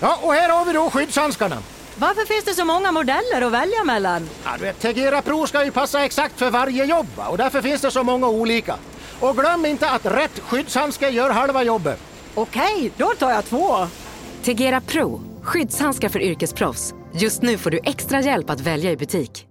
Ja, och här har vi då skyddshandskarna. Varför finns det så många modeller att välja mellan? Ja, du vet, Tegera Pro ska ju passa exakt för varje jobb och därför finns det så många olika. Och glöm inte att rätt skyddshandske gör halva jobbet. Okej, då tar jag två. Tegera Pro, skyddshandskar för yrkesproffs. Just nu får du extra hjälp att välja i butik.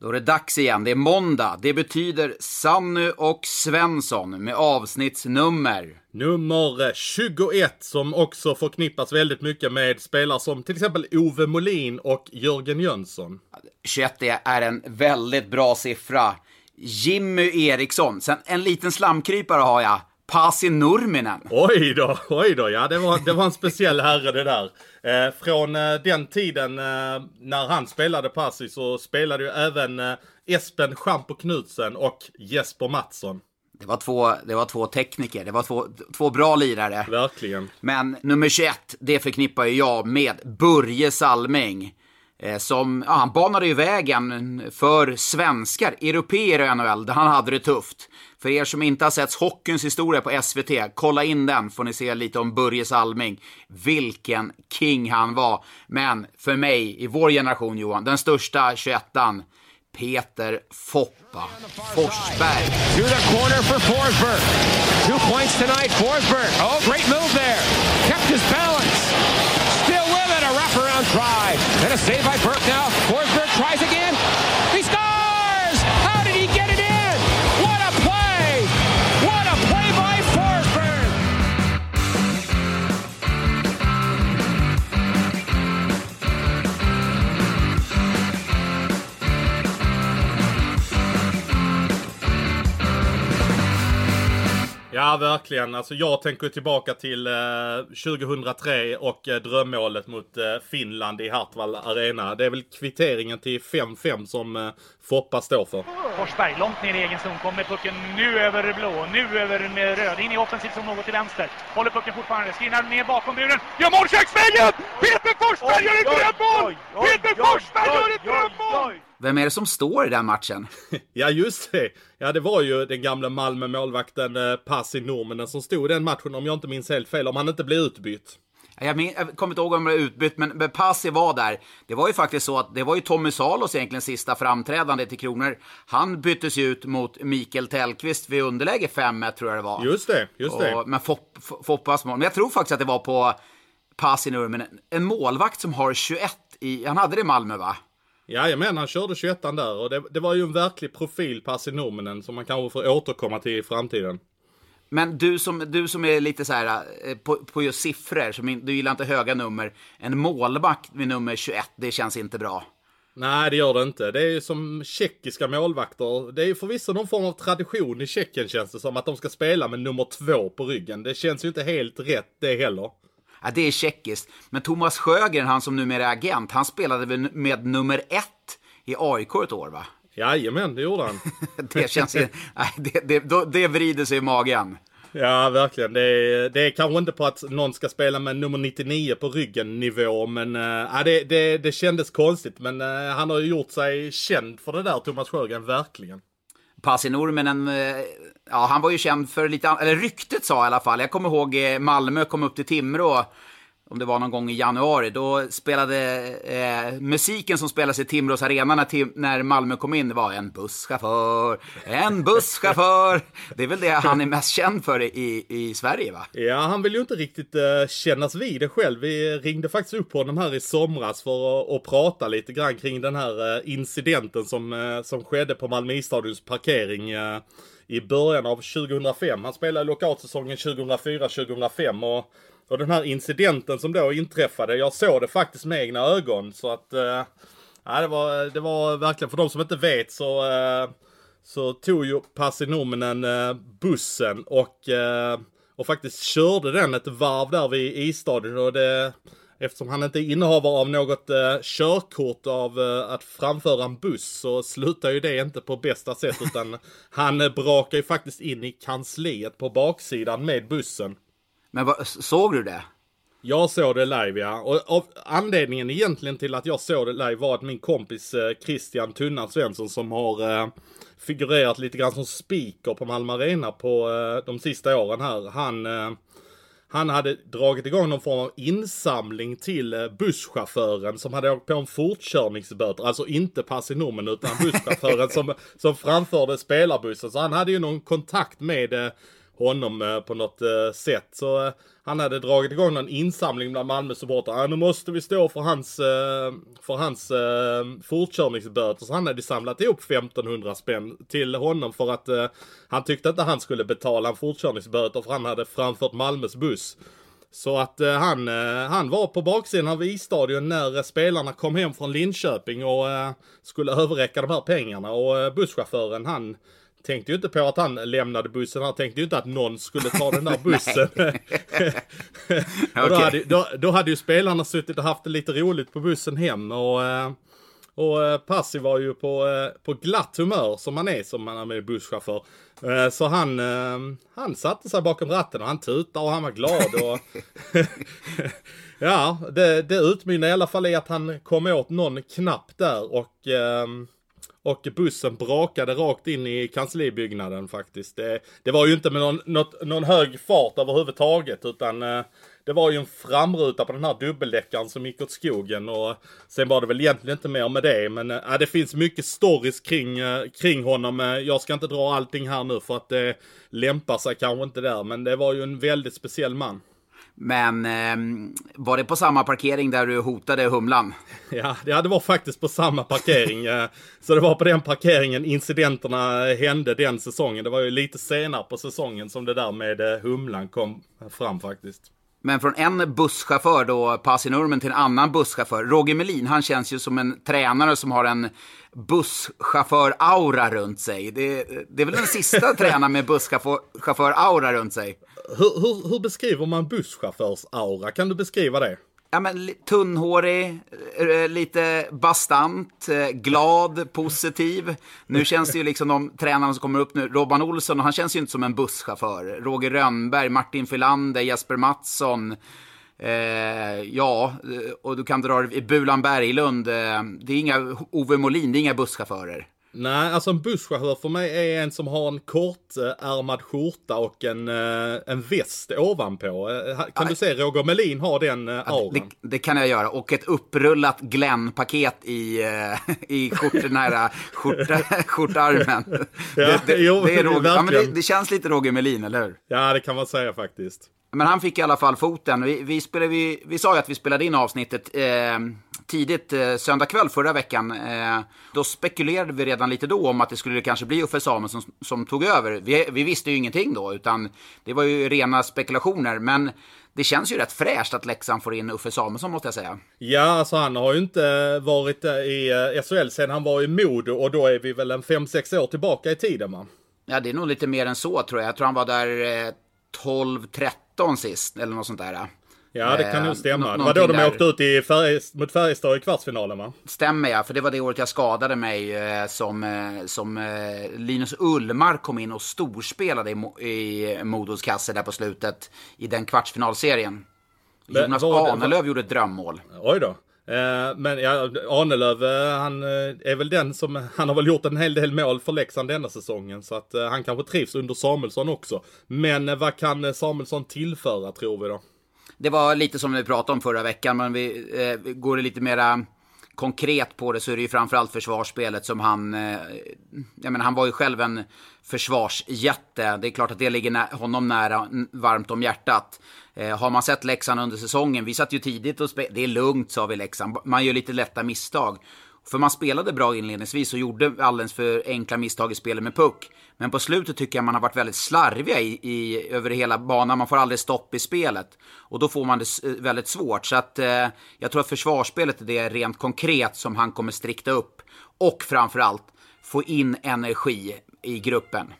Då är det dags igen. Det är måndag. Det betyder Sannu och Svensson med avsnittsnummer. Nummer 21 som också förknippas väldigt mycket med spelare som till exempel Ove Molin och Jörgen Jönsson. 21 är en väldigt bra siffra. Jimmy Eriksson. Sen en liten slamkrypare har jag. Pasi Nurminen. Oj då, oj då. Ja, det var, det var en speciell herre det där. Eh, från eh, den tiden eh, när han spelade Pasi så spelade ju även eh, Espen Schampo Knutsen och Jesper Mattsson. Det var två, det var två tekniker, det var två, två bra lirare. Verkligen. Men nummer 21, det förknippar ju jag med Börje Salming. Eh, som, ja, han banade ju vägen för svenskar, europeer i NHL, där han hade det tufft. För er som inte har sett hockeyns historia på SVT, kolla in den får ni se lite om Börje Salming. Vilken king han var. Men för mig, i vår generation Johan, den största 21an, Peter Foppa Forsberg. To the corner for Forsberg. Two points tonight, Forsberg. Oh, great move there. Kept his balance. Still with it, a wraparound try. And a save by Burke now. Forsberg tries again. Ja, verkligen. Alltså jag tänker tillbaka till eh, 2003 och eh, drömmålet mot eh, Finland i Hartwall Arena. Det är väl kvitteringen till 5-5 som eh, Foppa står för. Forsberg långt ner i egen zon, kommer pucken nu över blå, nu över med röd, in i offensiv zon något till vänster. Håller pucken fortfarande, skrinar ner bakom buren, gör mål köksvägen! Peter Forsberg gör ett drömmål! Peter Forsberg gör ett drömmål! Vem är det som står i den matchen? Ja, just det. Ja, det var ju den gamla Malmö-målvakten eh, Pasi Nurminen som stod i den matchen om jag inte minns helt fel, om han inte blev utbytt. Jag, min, jag kommer inte ihåg om det var utbytt, men, men Passi var där. Det var ju faktiskt så att det var ju Tommy Salos egentligen sista framträdande till Kronor. Han byttes ju ut mot Mikael Tellqvist vid underläge 5 tror jag det var. Just det, just det. Och, men Fopp, F- Foppas mål. Men jag tror faktiskt att det var på Passi Nurminen. En målvakt som har 21 i, han hade det i Malmö va? Jajamän, han körde 21 där och det, det var ju en verklig profil Pasi Nurminen som man kanske får återkomma till i framtiden. Men du som, du som är lite så här eh, på, på just siffror, som du gillar inte höga nummer. En målvakt med nummer 21, det känns inte bra. Nej, det gör det inte. Det är ju som tjeckiska målvakter. Det är ju förvisso någon form av tradition i Tjeckien känns det som att de ska spela med nummer två på ryggen. Det känns ju inte helt rätt det heller. Ja, det är tjeckiskt. Men Thomas Sjögren, han som numera är agent, han spelade väl med nummer ett i AIK ett år va? Jajamän, det gjorde han. Det känns. Nej, det, det, då- det vrider sig i magen. Ja, verkligen. Det är, det är kanske inte på att någon ska spela med nummer 99 på ryggen nivå, men äh, det, det, det kändes konstigt. Men äh, han har ju gjort sig känd för det där, Thomas Sjögren, verkligen. Pasi Nurminen, eh, ja han var ju känd för lite, eller ryktet sa i alla fall. Jag kommer ihåg eh, Malmö kom upp till Timrå, om det var någon gång i januari. Då spelade eh, musiken som spelades i Timrås arena när, Tim, när Malmö kom in, det var en busschaufför, en busschaufför. Det är väl det han är mest känd för i, i Sverige va? Ja, han vill ju inte riktigt eh, kännas vid det själv. Vi ringde faktiskt upp honom här i somras för att, att prata lite grann kring den här eh, incidenten som, eh, som skedde på Malmö isstadions parkering eh, i början av 2005. Han spelade lockoutsäsongen 2004-2005 och, och den här incidenten som då inträffade, jag såg det faktiskt med egna ögon så att eh, ja, det, var, det var verkligen, för de som inte vet så eh, så tog ju Pasi eh, bussen och, eh, och faktiskt körde den ett varv där vid isstadion och det Eftersom han inte är innehavare av något eh, körkort av eh, att framföra en buss så slutar ju det inte på bästa sätt utan han eh, brakar ju faktiskt in i kansliet på baksidan med bussen. Men vad, såg du det? Jag såg det live ja. Och av anledningen egentligen till att jag såg det live var att min kompis eh, Christian Tunnan Svensson som har eh, figurerat lite grann som speaker på Malmö Arena på eh, de sista åren här. Han, eh, han hade dragit igång någon form av insamling till eh, busschauffören som hade åkt på en fortkörningsböter. Alltså inte pass i numren utan busschauffören som, som framförde spelarbussen. Så han hade ju någon kontakt med eh, honom eh, på något eh, sätt. Så eh, han hade dragit igång någon insamling bland Malmö supportrar. Ja, nu måste vi stå för hans, för hans fortkörningsböter. Så han hade samlat ihop 1500 spänn till honom för att han tyckte inte han skulle betala en fortkörningsböter för han hade framfört Malmös buss. Så att eh, han, eh, han var på baksidan av isstadion när eh, spelarna kom hem från Linköping och eh, skulle överräcka de här pengarna. Och eh, busschauffören han tänkte ju inte på att han lämnade bussen. Han tänkte ju inte att någon skulle ta den där bussen. och då, hade, då, då hade ju spelarna suttit och haft det lite roligt på bussen hem. Och, eh, och eh, Passi var ju på, eh, på glatt humör som man är som man är busschaufför. Eh, Så han, han satte sig bakom ratten och han tutade och han var glad. Och ja, det, det utmynnade i alla fall i att han kom åt någon knapp där och och bussen brakade rakt in i kanslibyggnaden faktiskt. Det, det var ju inte med någon, något, någon hög fart överhuvudtaget utan eh, det var ju en framruta på den här dubbeldäckaren som gick åt skogen och sen var det väl egentligen inte mer med det. Men eh, äh, det finns mycket stories kring, eh, kring honom. Eh, jag ska inte dra allting här nu för att det lämpar sig kanske inte där. Men det var ju en väldigt speciell man. Men eh, var det på samma parkering där du hotade Humlan? Ja, det det var faktiskt på samma parkering. Eh, så det var på den parkeringen incidenterna hände den säsongen. Det var ju lite senare på säsongen som det där med eh, Humlan kom fram faktiskt. Men från en busschaufför då, Pasi Nurmen, till en annan busschaufför. Roger Melin, han känns ju som en tränare som har en busschaufför-aura runt sig. Det, det är väl den sista tränaren med busschaufför-aura runt sig. Hur, hur, hur beskriver man busschaufförs aura? Kan du beskriva det? Ja, men tunnhårig, eh, eh, lite bastant, eh, glad, positiv. Nu känns det ju liksom de tränarna som kommer upp nu, Robban Olsson, han känns ju inte som en busschaufför. Roger Rönnberg, Martin Filander, Jesper Mattsson. Eh, ja, och du kan dra i Bulan Berglund. Det är inga, Ove Molin, det är inga busschaufförer. Nej, alltså en busschaufför för mig är en som har en kortärmad skjorta och en, eh, en väst ovanpå. Eh, Kan du se Roger Melin har den eh, auran? Det, det kan jag göra. Och ett upprullat Glenn-paket i, eh, i skjort, den här skjorta, skjortarmen. Ja, det, det, jo, det, är Roger, ja, men det, det känns lite Roger Melin, eller hur? Ja, det kan man säga faktiskt. Men han fick i alla fall foten. Vi, vi, spelade, vi, vi sa ju att vi spelade in avsnittet eh, tidigt eh, söndag kväll förra veckan. Eh, då spekulerade vi redan lite då om att det skulle kanske bli Uffe Samuelsson som, som tog över. Vi, vi visste ju ingenting då, utan det var ju rena spekulationer. Men det känns ju rätt fräscht att Leksand får in Uffe Samuelsson måste jag säga. Ja, alltså han har ju inte eh, varit eh, i eh, SHL sedan han var i Modo och då är vi väl en 5-6 år tillbaka i tiden va? Ja, det är nog lite mer än så tror jag. Jag tror han var där 12-13 13 sist, eller något sånt där. Ja, det kan eh, nog stämma. Eh, det var då de där. åkte ut i färg, mot Färjestad i kvartsfinalen, va? Stämmer, ja. För det var det året jag skadade mig eh, som, eh, som eh, Linus Ullmark kom in och storspelade i, i Modos kasse där på slutet i den kvartsfinalserien. Men, Jonas Ahnelöv gjorde ett drömmål. Oj då. Eh, men ja, Ahnelöv, eh, han eh, är väl den som, han har väl gjort en hel del mål för Leksand denna säsongen. Så att han kanske trivs under Samuelsson också. Men vad kan Samuelsson tillföra tror vi då? Det var lite som vi pratade om förra veckan, men vi, eh, vi går det lite mera konkret på det så är det ju framförallt försvarsspelet som han... Eh, jag menar, han var ju själv en försvarsjätte. Det är klart att det ligger nä- honom nära, varmt om hjärtat. Eh, har man sett Leksand under säsongen, vi satt ju tidigt och spelade, det är lugnt sa vi Leksand, man gör lite lätta misstag. För man spelade bra inledningsvis och gjorde alldeles för enkla misstag i spelet med puck. Men på slutet tycker jag man har varit väldigt slarviga i, i, över hela banan. Man får aldrig stopp i spelet. Och då får man det eh, väldigt svårt. Så att eh, jag tror att försvarsspelet är det rent konkret som han kommer strikta upp. Och framförallt få in energi i gruppen.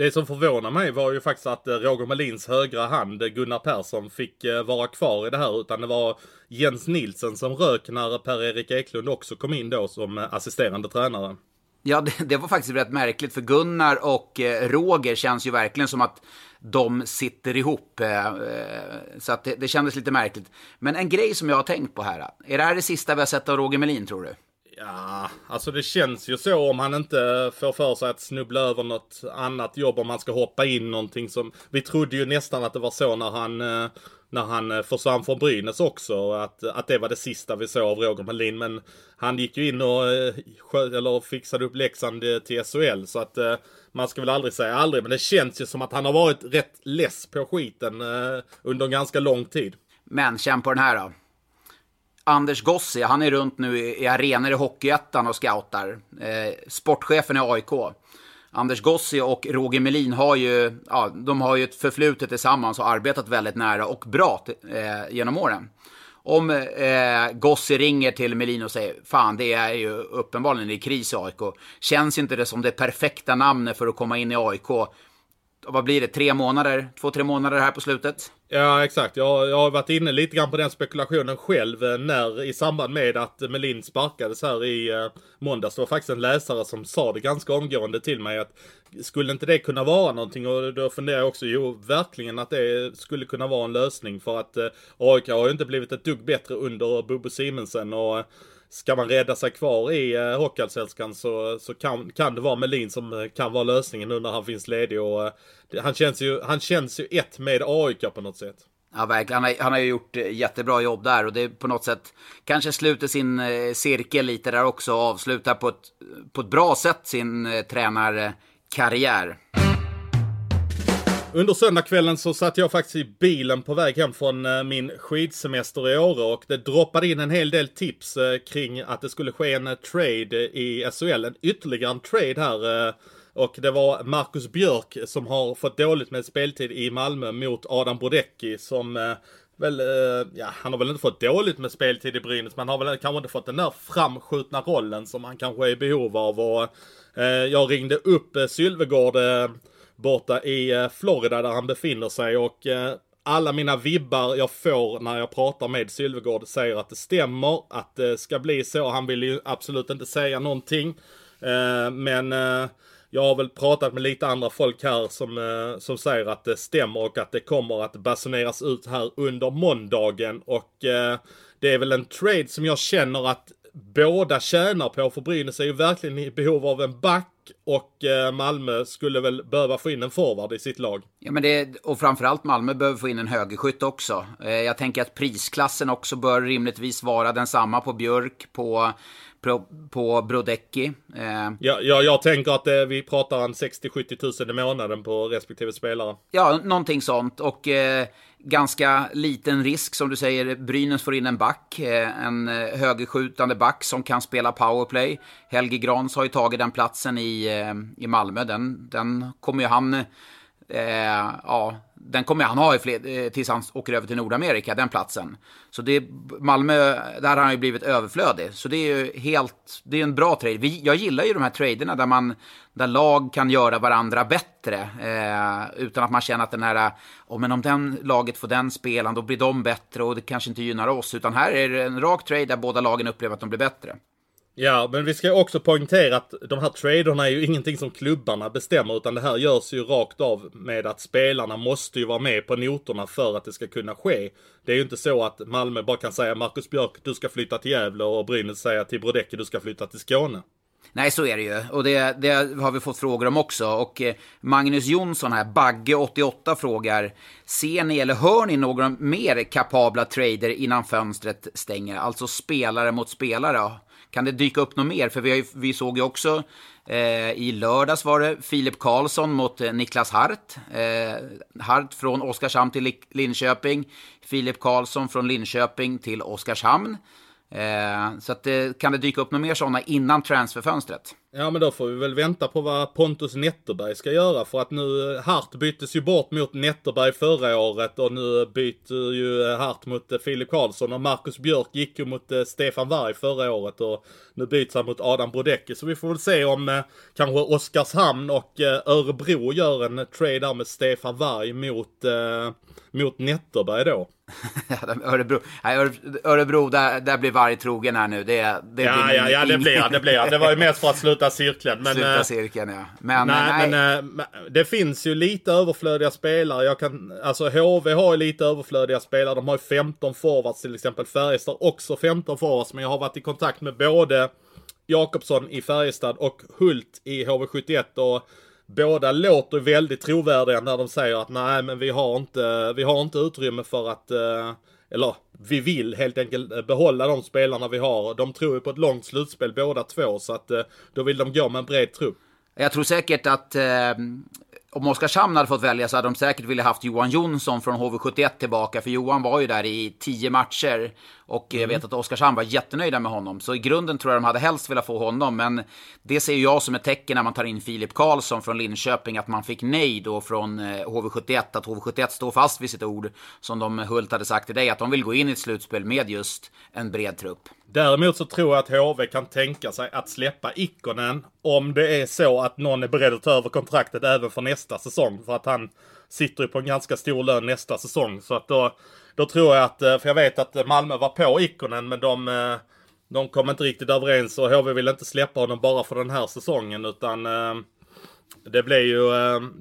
Det som förvånar mig var ju faktiskt att eh, Roger Melins högra hand, eh, Gunnar Persson, fick eh, vara kvar i det här. Utan det var Jens Nilsen som rök när Per-Erik Eklund också kom in då som assisterande tränare. Ja, det, det var faktiskt rätt märkligt för Gunnar och eh, Roger känns ju verkligen som att de sitter ihop. Eh, så att det, det kändes lite märkligt. Men en grej som jag har tänkt på här. Är det här det sista vi har sett av Roger Melin tror du? Ja, alltså det känns ju så om han inte får för sig att snubbla över något annat jobb om han ska hoppa in någonting som... Vi trodde ju nästan att det var så när han, eh, när han eh, försvann från Brynäs också. Att, att det var det sista vi såg av Roger Melin. Men han gick ju in och eh, eller fixade upp Leksand till SHL. Så att man ska väl aldrig säga aldrig. Men det känns ju som att han har varit rätt less på skiten under en ganska lång tid. Men känn på den här då. Anders Gossi, han är runt nu i, arenor i Hockeyettan och scoutar. Eh, sportchefen i AIK. Anders Gossi och Roger Melin har ju, ja, de har ju ett förflutet tillsammans och arbetat väldigt nära och bra eh, genom åren. Om eh, Gossi ringer till Melin och säger Fan, det är ju uppenbarligen i kris i AIK. Känns inte det som det perfekta namnet för att komma in i AIK? Vad blir det? Tre månader? Två, tre månader här på slutet? Ja, exakt. Jag, jag har varit inne lite grann på den spekulationen själv eh, när i samband med att Melin sparkades här i eh, måndags. Det var faktiskt en läsare som sa det ganska omgående till mig att skulle inte det kunna vara någonting? Och då funderar jag också, jo, verkligen att det skulle kunna vara en lösning för att eh, AIK har ju inte blivit ett dugg bättre under Bobo Simensen och eh, Ska man rädda sig kvar i eh, Hockeyallsvenskan så, så kan, kan det vara Melin som eh, kan vara lösningen nu när han finns ledig och eh, det, han, känns ju, han känns ju ett med AIK på något sätt. Ja, verkligen. Han har, han har ju gjort eh, jättebra jobb där och det på något sätt kanske sluter sin eh, cirkel lite där också och avslutar på ett, på ett bra sätt sin eh, tränarkarriär. Under söndagskvällen så satt jag faktiskt i bilen på väg hem från eh, min skidsemester i Åre och det droppade in en hel del tips eh, kring att det skulle ske en eh, trade i SHL. En ytterligare en trade här. Och det var Marcus Björk som har fått dåligt med speltid i Malmö mot Adam Brodecki som väl, ja, han har väl inte fått dåligt med speltid i Brynäs, men han har väl kanske inte fått den där framskjutna rollen som han kanske är i behov av. Och, jag ringde upp Sylvegård borta i eh, Florida där han befinner sig och eh, alla mina vibbar jag får när jag pratar med Sylvegård säger att det stämmer, att det ska bli så. Han vill ju absolut inte säga någonting. Eh, men jag har väl pratat med lite andra folk här som, som säger att det stämmer och att det kommer att basuneras ut här under måndagen. Och det är väl en trade som jag känner att båda tjänar på. För Brynäs är ju verkligen i behov av en back och eh, Malmö skulle väl behöva få in en forward i sitt lag. Ja, men det, och framförallt Malmö behöver få in en högerskytt också. Eh, jag tänker att prisklassen också bör rimligtvis vara densamma på Björk, på, på, på Brodecki. Eh, Ja, ja, jag tänker att eh, vi pratar en 60-70 tusen i månaden på respektive spelare. Ja, någonting sånt. Och eh, ganska liten risk, som du säger. Brynäs får in en back, eh, en eh, högerskjutande back som kan spela powerplay. Helge Grans har ju tagit den platsen i, eh, i Malmö. Den, den kommer ju han... Ja, den kommer han ha i fler, eh, tills han åker över till Nordamerika, den platsen. Så det, Malmö, där har han ju blivit överflödig. Så det är ju helt, det är en bra trade. Vi, jag gillar ju de här traderna där man, där lag kan göra varandra bättre. Eh, utan att man känner att den här, oh, men om den laget får den spelaren, då blir de bättre och det kanske inte gynnar oss. Utan här är det en rak trade där båda lagen upplever att de blir bättre. Ja, men vi ska också poängtera att de här traderna är ju ingenting som klubbarna bestämmer utan det här görs ju rakt av med att spelarna måste ju vara med på noterna för att det ska kunna ske. Det är ju inte så att Malmö bara kan säga Marcus Björk du ska flytta till Gävle och Brynäs säga, till Brodecki du ska flytta till Skåne. Nej, så är det ju. Och det, det har vi fått frågor om också. Och eh, Magnus Jonsson här, Bagge88 frågar, ser ni eller hör ni några mer kapabla trader innan fönstret stänger? Alltså spelare mot spelare. Kan det dyka upp något mer? För vi, har ju, vi såg ju också eh, i lördags var det Filip Karlsson mot eh, Niklas Hart. Eh, Hart från Oskarshamn till Linköping. Filip Karlsson från Linköping till Oskarshamn. Eh, så att, eh, kan det dyka upp något mer sådana innan transferfönstret? Ja men då får vi väl vänta på vad Pontus Netterberg ska göra för att nu eh, Hart byttes ju bort mot Netterberg förra året och nu byter ju eh, Hart mot eh, Filip Karlsson och Marcus Björk gick ju mot eh, Stefan Warg förra året och nu byts han mot Adam Brodecki så vi får väl se om eh, kanske Oskarshamn och eh, Örebro gör en trade där med Stefan Warg mot, eh, mot Netterberg då. Örebro, nej, Öre- Örebro där, där blir varje trogen här nu. Det, det Ja, blir ja, ja, det blir han, det blir han. Det var ju mest för att sluta cirkeln. Men, Sluta eh, cirkeln, ja. Men Nej, nej, men eh, men det finns ju lite överflödiga spelare. Jag kan, alltså HV har ju lite överflödiga spelare. De har ju 15 forwards till exempel. Färjestad också 15 forwards. Men jag har varit i kontakt med både Jakobsson i Färjestad och Hult i HV71 och båda låter väldigt trovärdiga när de säger att nej men vi har inte, vi har inte utrymme för att eh, eller vi vill helt enkelt eh, behålla de spelarna vi har. De tror ju på ett långt slutspel båda två så att eh, då vill de gå med en bred trupp. Jag tror säkert att eh, om Oskarshamn hade fått välja så hade de säkert velat haft Johan Jonsson från HV71 tillbaka. För Johan var ju där i tio matcher. Och mm. jag vet att Oskarshamn var jättenöjda med honom. Så i grunden tror jag de hade helst velat få honom. Men det ser jag som ett tecken när man tar in Filip Karlsson från Linköping. Att man fick nej då från HV71. Eh, att HV71 står fast vid sitt ord. Som de Hult hade sagt till dig. Att de vill gå in i ett slutspel med just en bred trupp. Däremot så tror jag att HV kan tänka sig att släppa Ikonen om det är så att någon är beredd att ta över kontraktet även för nästa säsong. För att han sitter ju på en ganska stor lön nästa säsong. Så att då, då tror jag att, eh, för jag vet att Malmö var på Ikonen men de, eh, de kom inte riktigt överens och HV vill inte släppa honom bara för den här säsongen utan eh, det blev ju,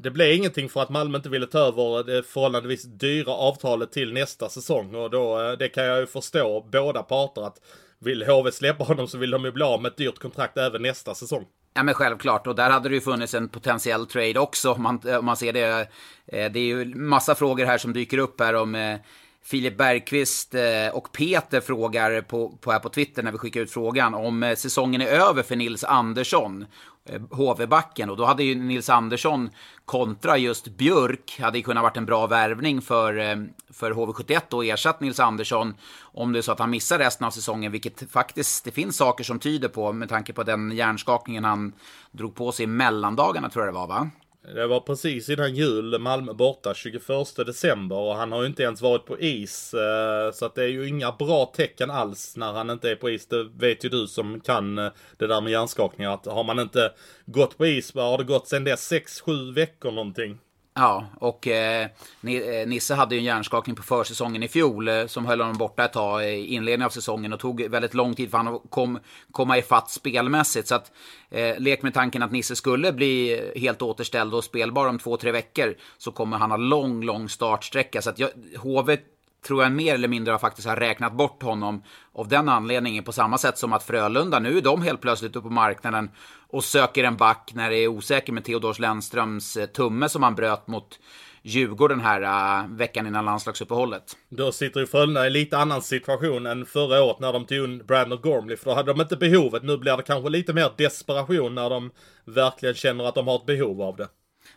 det blev ingenting för att Malmö inte ville ta över det förhållandevis dyra avtalet till nästa säsong och då, det kan jag ju förstå båda parter att vill HV släppa honom så vill de ju bli av med ett dyrt kontrakt även nästa säsong. Ja men självklart, och där hade det ju funnits en potentiell trade också om man, om man ser det. Eh, det är ju massa frågor här som dyker upp här om eh, Filip Bergqvist eh, och Peter frågar på, på, här på Twitter när vi skickar ut frågan om säsongen är över för Nils Andersson. Eh, HV-backen och då hade ju Nils Andersson kontra just Björk. Hade ju kunnat varit en bra värvning för, eh, för HV71 och ersatt Nils Andersson. Om det är så att han missar resten av säsongen, vilket faktiskt det finns saker som tyder på med tanke på den hjärnskakningen han drog på sig i mellandagarna tror jag det var va? Det var precis innan jul, Malmö borta 21 december och han har ju inte ens varit på is. Eh, så att det är ju inga bra tecken alls när han inte är på is. Det vet ju du som kan eh, det där med hjärnskakningar. Att har man inte gått på is, har det gått sen dess 6-7 veckor någonting. Ja, och eh, eh, Nisse hade ju en hjärnskakning på försäsongen i fjol eh, som höll honom borta ett tag i inledningen av säsongen och tog väldigt lång tid för han kom komma ifatt spelmässigt. Så att eh, lek med tanken att Nisse skulle bli helt återställd och spelbar om två, tre veckor så kommer han ha lång, lång startsträcka. Så att jag, HV tror jag mer eller mindre har faktiskt har räknat bort honom av den anledningen på samma sätt som att Frölunda, nu är de helt plötsligt uppe på marknaden och söker en back när det är osäkert med Theodor Lennströms eh, tumme som han bröt mot Djurgården här uh, veckan innan landslagsuppehållet. Då sitter ju Frölunda i lite annan situation än förra året när de tog in Brandon Gormley. För då hade de inte behovet. Nu blir det kanske lite mer desperation när de verkligen känner att de har ett behov av det.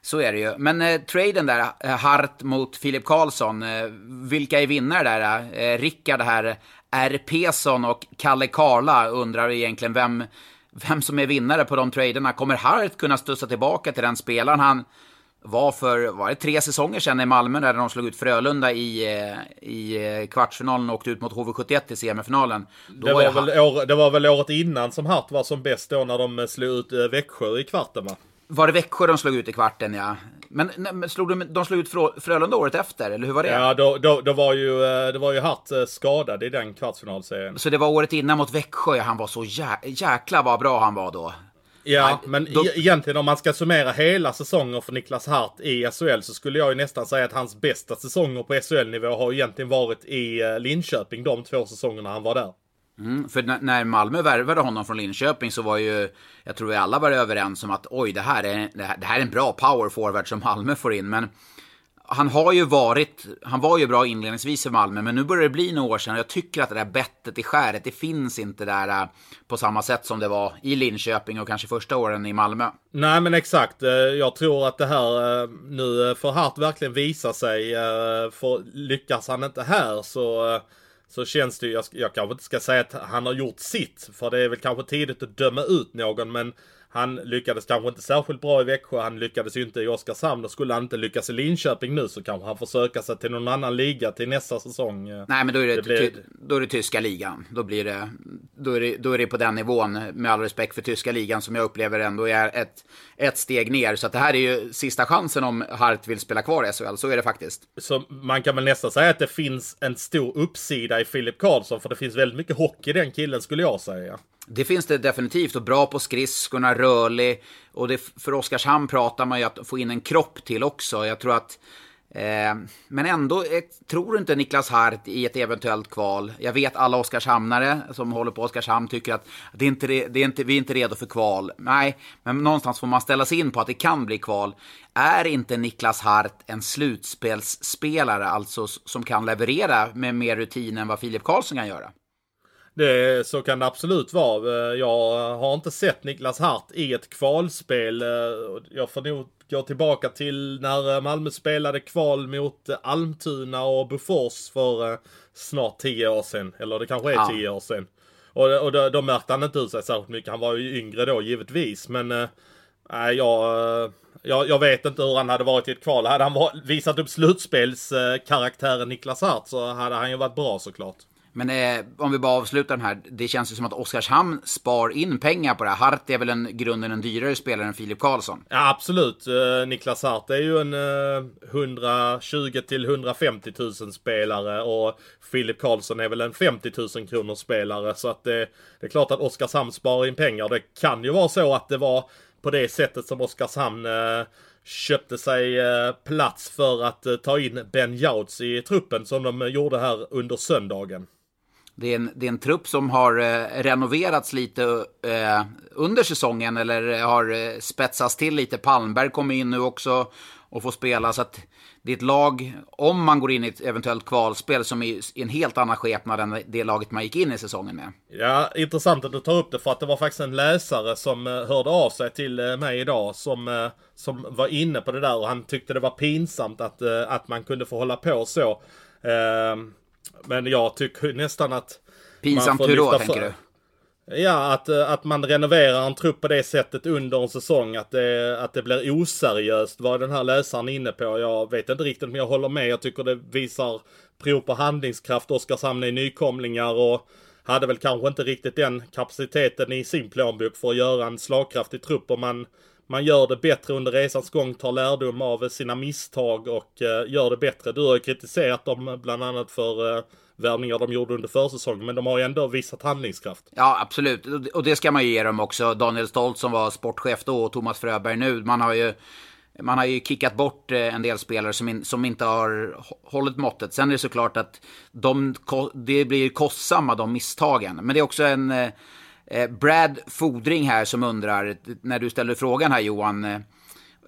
Så är det ju. Men eh, traden där, eh, Hart mot Filip Karlsson. Eh, vilka är vinnare där? Eh, Rickard här, R. Pesson och Kalle Karla undrar egentligen vem, vem som är vinnare på de traderna. Kommer Hart kunna studsa tillbaka till den spelaren han var för, var det tre säsonger sedan i Malmö där de slog ut Frölunda i, eh, i eh, kvartsfinalen och åkte ut mot HV71 i semifinalen. det, var väl år, det var väl året innan som Hart var som bäst då när de slog ut Växjö i kvarten va? Var det Växjö de slog ut i kvarten, ja. Men, men slog de, de slog ut Frölunda året efter, eller hur var det? Ja, då, då, då var ju, eh, det var ju Hart eh, skadad i den kvartsfinalserien. Så det var året innan mot Växjö, ja, han var så jä jäkla vad bra han var då. Ja, Nej, men då... egentligen om man ska summera hela säsonger för Niklas Hart i SHL så skulle jag ju nästan säga att hans bästa säsonger på SHL-nivå har egentligen varit i eh, Linköping de två säsongerna han var där. Mm, för när Malmö värvade honom från Linköping så var ju, jag tror vi alla var överens om att oj, det här är, det här, det här är en bra power forward som Malmö får in. Men han har ju varit, han var ju bra inledningsvis i Malmö, men nu börjar det bli några år sedan. Jag tycker att det där bettet i skäret, det finns inte där äh, på samma sätt som det var i Linköping och kanske första åren i Malmö. Nej, men exakt. Eh, jag tror att det här eh, nu får Hart verkligen visa sig. Eh, för lyckas han inte här så så känns det ju, jag, jag kanske inte ska säga att han har gjort sitt, för det är väl kanske tidigt att döma ut någon, men han lyckades kanske inte särskilt bra i Växjö, han lyckades ju inte i Oskarshamn. Och skulle han inte lyckas i Linköping nu så kanske han får söka sig till någon annan liga till nästa säsong. Nej, men då är det, det blir... då är det tyska ligan. Då, blir det, då, är det, då är det på den nivån, med all respekt för tyska ligan, som jag upplever ändå är ett, ett steg ner. Så att det här är ju sista chansen om Hart vill spela kvar i SHL, så är det faktiskt. Så man kan väl nästan säga att det finns en stor uppsida i Filip Karlsson, för det finns väldigt mycket hockey i den killen skulle jag säga. Det finns det definitivt och bra på skridskorna, rörlig. Och det, för Oskarshamn pratar man ju att få in en kropp till också. Jag tror att Eh, men ändå eh, tror inte Niklas Hart i ett eventuellt kval. Jag vet alla Oskarshamnare som håller på Oskarshamn tycker att det är inte, det är inte, vi är inte redo för kval. Nej, men någonstans får man ställa sig in på att det kan bli kval. Är inte Niklas Hart en slutspelsspelare, alltså som kan leverera med mer rutin än vad Filip Karlsson kan göra? Det, så kan det absolut vara. Jag har inte sett Niklas Hart i ett kvalspel. Jag får nog gå tillbaka till när Malmö spelade kval mot Almtuna och Bofors för snart tio år sedan. Eller det kanske är ja. tio år sedan. Och, och då, då märkte han inte ut sig särskilt mycket. Han var ju yngre då givetvis. Men nej, jag, jag, jag vet inte hur han hade varit i ett kval. Hade han visat upp slutspelskaraktären Niklas Hart så hade han ju varit bra såklart. Men eh, om vi bara avslutar den här. Det känns ju som att Oskarshamn spar in pengar på det här. Hart är väl en grunden en dyrare spelare än Filip Karlsson? Ja, absolut. Eh, Niklas Hart är ju en eh, 120 till 150 000 spelare och Filip Karlsson är väl en 50 000 kronors spelare. Så att det, det är klart att Oskarshamn sparar in pengar. Det kan ju vara så att det var på det sättet som Oskarshamn eh, köpte sig eh, plats för att ta in Ben Jouts i truppen som de gjorde här under söndagen. Det är, en, det är en trupp som har eh, renoverats lite eh, under säsongen eller eh, har eh, spetsats till lite. Palmberg kommer in nu också och får spela. Så att det är ett lag, om man går in i ett eventuellt kvalspel, som är i en helt annan skepnad än det laget man gick in i säsongen med. Ja, intressant att du tar upp det för att det var faktiskt en läsare som eh, hörde av sig till eh, mig idag som, som var inne på det där och han tyckte det var pinsamt att, att man kunde få hålla på så. Ehm, men jag tycker nästan att... Pinsamt hur då, tänker du? Ja, att, eh, att man renoverar en trupp på det sättet under en säsong. Att det, att det blir oseriöst var den här läsaren inne på. Jag vet inte riktigt om jag håller med. Jag tycker det visar prov på handlingskraft. Oskarshamn är nykomlingar och hade väl kanske inte riktigt den kapaciteten i sin plånbok för att göra en slagkraftig trupp. Och man, man gör det bättre under resans gång, tar lärdom av sina misstag och eh, gör det bättre. Du har ju kritiserat dem eh, bland annat för eh, värvningar de gjorde under försäsongen, men de har ju ändå visat handlingskraft. Ja, absolut. Och det ska man ju ge dem också. Daniel Stolt som var sportchef då och Thomas Fröberg nu. Man har ju man har ju kickat bort en del spelare som, in, som inte har hållit måttet. Sen är det såklart att de, det blir kostsamma de misstagen. Men det är också en eh, Brad Fodring här som undrar, när du ställer frågan här Johan. Eh,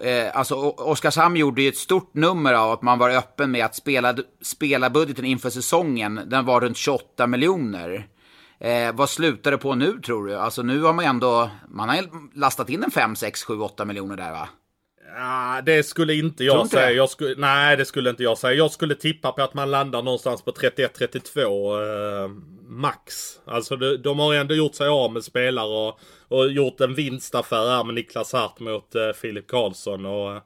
Eh, alltså Oskarshamn gjorde ju ett stort nummer av att man var öppen med att spela, spelarbudgeten inför säsongen, den var runt 28 miljoner. Eh, vad slutar det på nu tror du? Alltså nu har man ändå, man har lastat in en 5, 6, 7, 8 miljoner där va? Ja, det skulle inte jag säga. Jag skulle, nej, det skulle inte jag säga. Jag skulle tippa på att man landar någonstans på 31-32 eh, max. Alltså de, de har ändå gjort sig av med spelare och, och gjort en vinstaffär här med Niklas Hart mot eh, Filip Karlsson. Och, eh,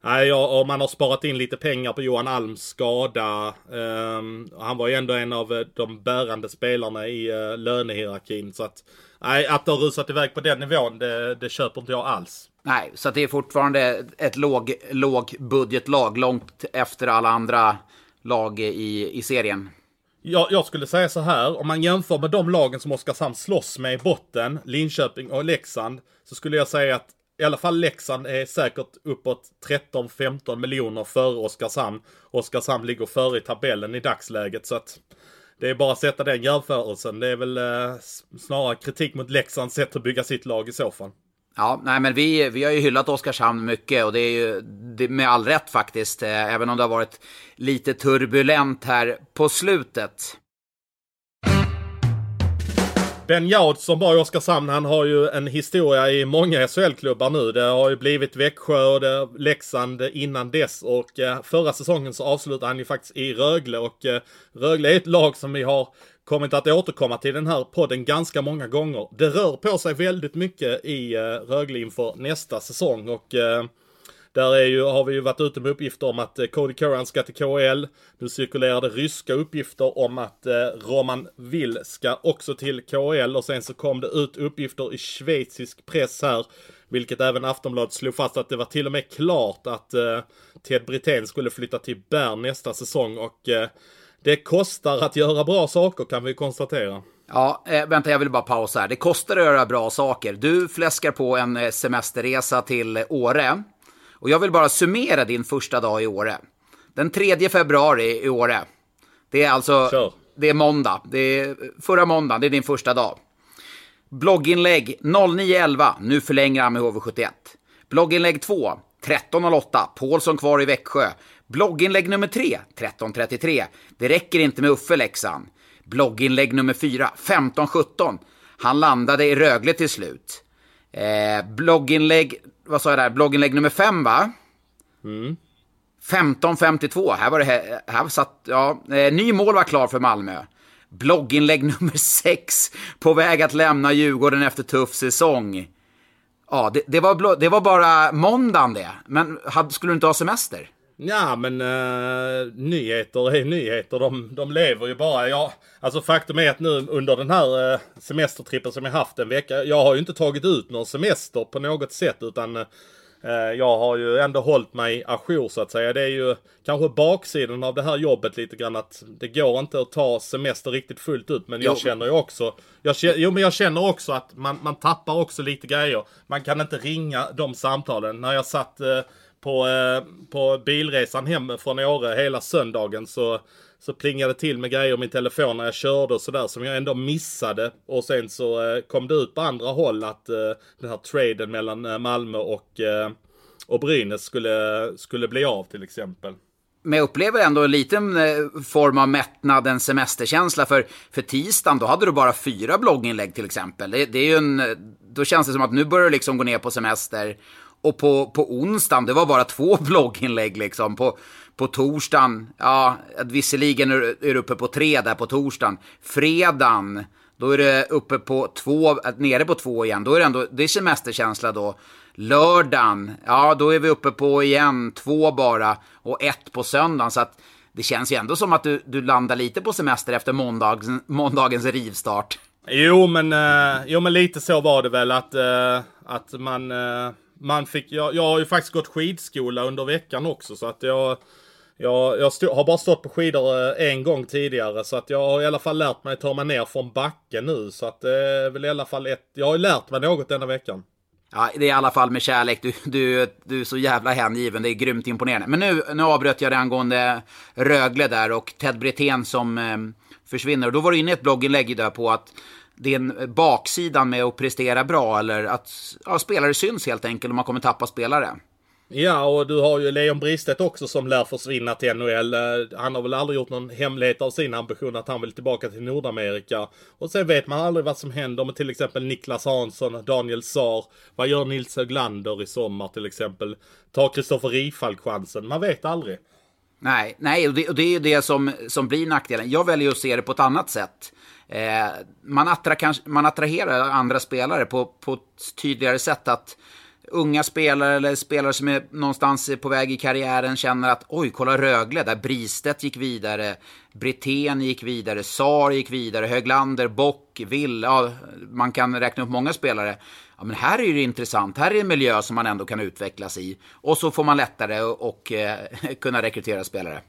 Nej, och man har sparat in lite pengar på Johan Alms skada. Um, han var ju ändå en av eh, de bärande spelarna i uh, lönehierarkin. Så att, nej, att det har rusat iväg på den nivån, det, det köper inte jag alls. Nej, så det är fortfarande ett låg, låg budgetlag, långt efter alla andra lag i, i serien. Jag, jag, skulle säga så här, om man jämför med de lagen som Oskarshamn slåss med i botten, Linköping och Leksand, så skulle jag säga att i alla fall Leksand är säkert uppåt 13-15 miljoner före Oskarshamn. Oskarshamn ligger före i tabellen i dagsläget så att det är bara att sätta den jämförelsen. Det är väl eh, snarare kritik mot Leksands sätt att bygga sitt lag i så fall. Ja, nej men vi, vi har ju hyllat Oskarshamn mycket och det är ju det, med all rätt faktiskt, eh, även om det har varit lite turbulent här på slutet. Ben Jaud som var i Oskarshamn, han har ju en historia i många SHL-klubbar nu. Det har ju blivit Växjö och det, Leksand innan dess och eh, förra säsongen så avslutade han ju faktiskt i Rögle och eh, Rögle är ett lag som vi har kommit att återkomma till den här podden ganska många gånger. Det rör på sig väldigt mycket i eh, Rögle inför nästa säsong och eh, där är ju, har vi ju varit ute med uppgifter om att eh, Cody Curran ska till KL. Nu cirkulerar det ryska uppgifter om att eh, Roman Will ska också till KL och sen så kom det ut uppgifter i schweizisk press här. Vilket även Aftonbladet slog fast att det var till och med klart att eh, Ted Brithén skulle flytta till Bern nästa säsong och eh, det kostar att göra bra saker kan vi konstatera. Ja, eh, vänta jag vill bara pausa här. Det kostar att göra bra saker. Du fläskar på en semesterresa till Åre. Och jag vill bara summera din första dag i Åre. Den 3 februari i Åre. Det är alltså, Kör. det är måndag. Det är förra måndagen, det är din första dag. Blogginlägg 0911, nu förlänger han med HV71. Blogginlägg 2, 1308, Paulsson kvar i Växjö. Blogginlägg nummer 3, 1333. Det räcker inte med Uffe Leksand. Blogginlägg nummer 4, 1517. Han landade i Rögle till slut. Eh, blogginlägg, vad sa jag där? Blogginlägg nummer 5 va? 15.52, här var det, här, här satt, ja, eh, ny mål var klar för Malmö. Blogginlägg nummer 6, på väg att lämna Djurgården efter tuff säsong. Ja, det, det, var, det var bara måndagen det, men hade, skulle du inte ha semester? Ja, men uh, nyheter är nyheter. De, de lever ju bara. Ja, alltså faktum är att nu under den här uh, semestertrippen som jag haft en vecka. Jag har ju inte tagit ut någon semester på något sätt utan uh, jag har ju ändå hållit mig ajour så att säga. Det är ju kanske baksidan av det här jobbet lite grann att det går inte att ta semester riktigt fullt ut. Men jag Jo. känner ju också. Jag känner, jo, men jag känner också att man, man tappar också lite grejer. Man kan inte ringa de samtalen. När jag satt på, eh, på bilresan hem från Åre hela söndagen så, så plingade det till med grejer i min telefon när jag körde och sådär som jag ändå missade. Och sen så eh, kom det ut på andra håll att eh, den här traden mellan Malmö och, och Brynäs skulle, skulle bli av till exempel. Men jag upplever ändå en liten form av mättnad, en semesterkänsla. För, för tisdagen, då hade du bara fyra blogginlägg till exempel. Det, det är ju en, då känns det som att nu börjar du liksom gå ner på semester. Och på, på onsdagen, det var bara två blogginlägg liksom. På, på torsdagen, ja, visserligen är det du uppe på tre där på torsdagen. Fredagen, då är det uppe på två, äh, nere på två igen. Då är det ändå, det är semesterkänsla då. Lördagen, ja då är vi uppe på igen, två bara. Och ett på söndagen. Så att det känns ju ändå som att du, du landar lite på semester efter måndagens, måndagens rivstart. Jo men, eh, jo men lite så var det väl att, eh, att man, eh, man fick, jag, jag har ju faktiskt gått skidskola under veckan också så att jag, jag, jag stod, har bara stått på skidor eh, en gång tidigare så att jag har i alla fall lärt mig att ta mig ner från backen nu så att det är väl i alla fall ett, jag har ju lärt mig något denna veckan. Ja, det är i alla fall med kärlek. Du, du, du är så jävla hängiven. Det är grymt imponerande. Men nu, nu avbröt jag det angående Rögle där och Ted Brithén som eh, försvinner. Och då var du inne i ett blogginlägg där på att det är en baksidan med att prestera bra eller att ja, spelare syns helt enkelt och man kommer tappa spelare. Ja, och du har ju Leon Bristedt också som lär försvinna till NHL. Eh, Han har väl aldrig gjort någon hemlighet av sin ambition att han vill tillbaka till Nordamerika. Och sen vet man aldrig vad som händer med till exempel Niklas Hansson, Daniel Saar. Vad gör Nils Höglander i sommar till exempel? Tar Kristoffer Rifalk chansen? Man vet aldrig. Nej, nej och, det, och det är ju det som, som blir nackdelen. Jag väljer att se det på ett annat sätt. Eh, man, attra, kanske, man attraherar andra spelare på, på ett tydligare sätt. att Unga spelare eller spelare som är någonstans på väg i karriären känner att oj, kolla Rögle där Bristedt gick vidare, Brithén gick vidare, Sar gick vidare, Höglander, Bock, Will, ja, man kan räkna upp många spelare. Ja, men här är det intressant, här är en miljö som man ändå kan utvecklas i. Och så får man lättare och eh, kunna rekrytera spelare.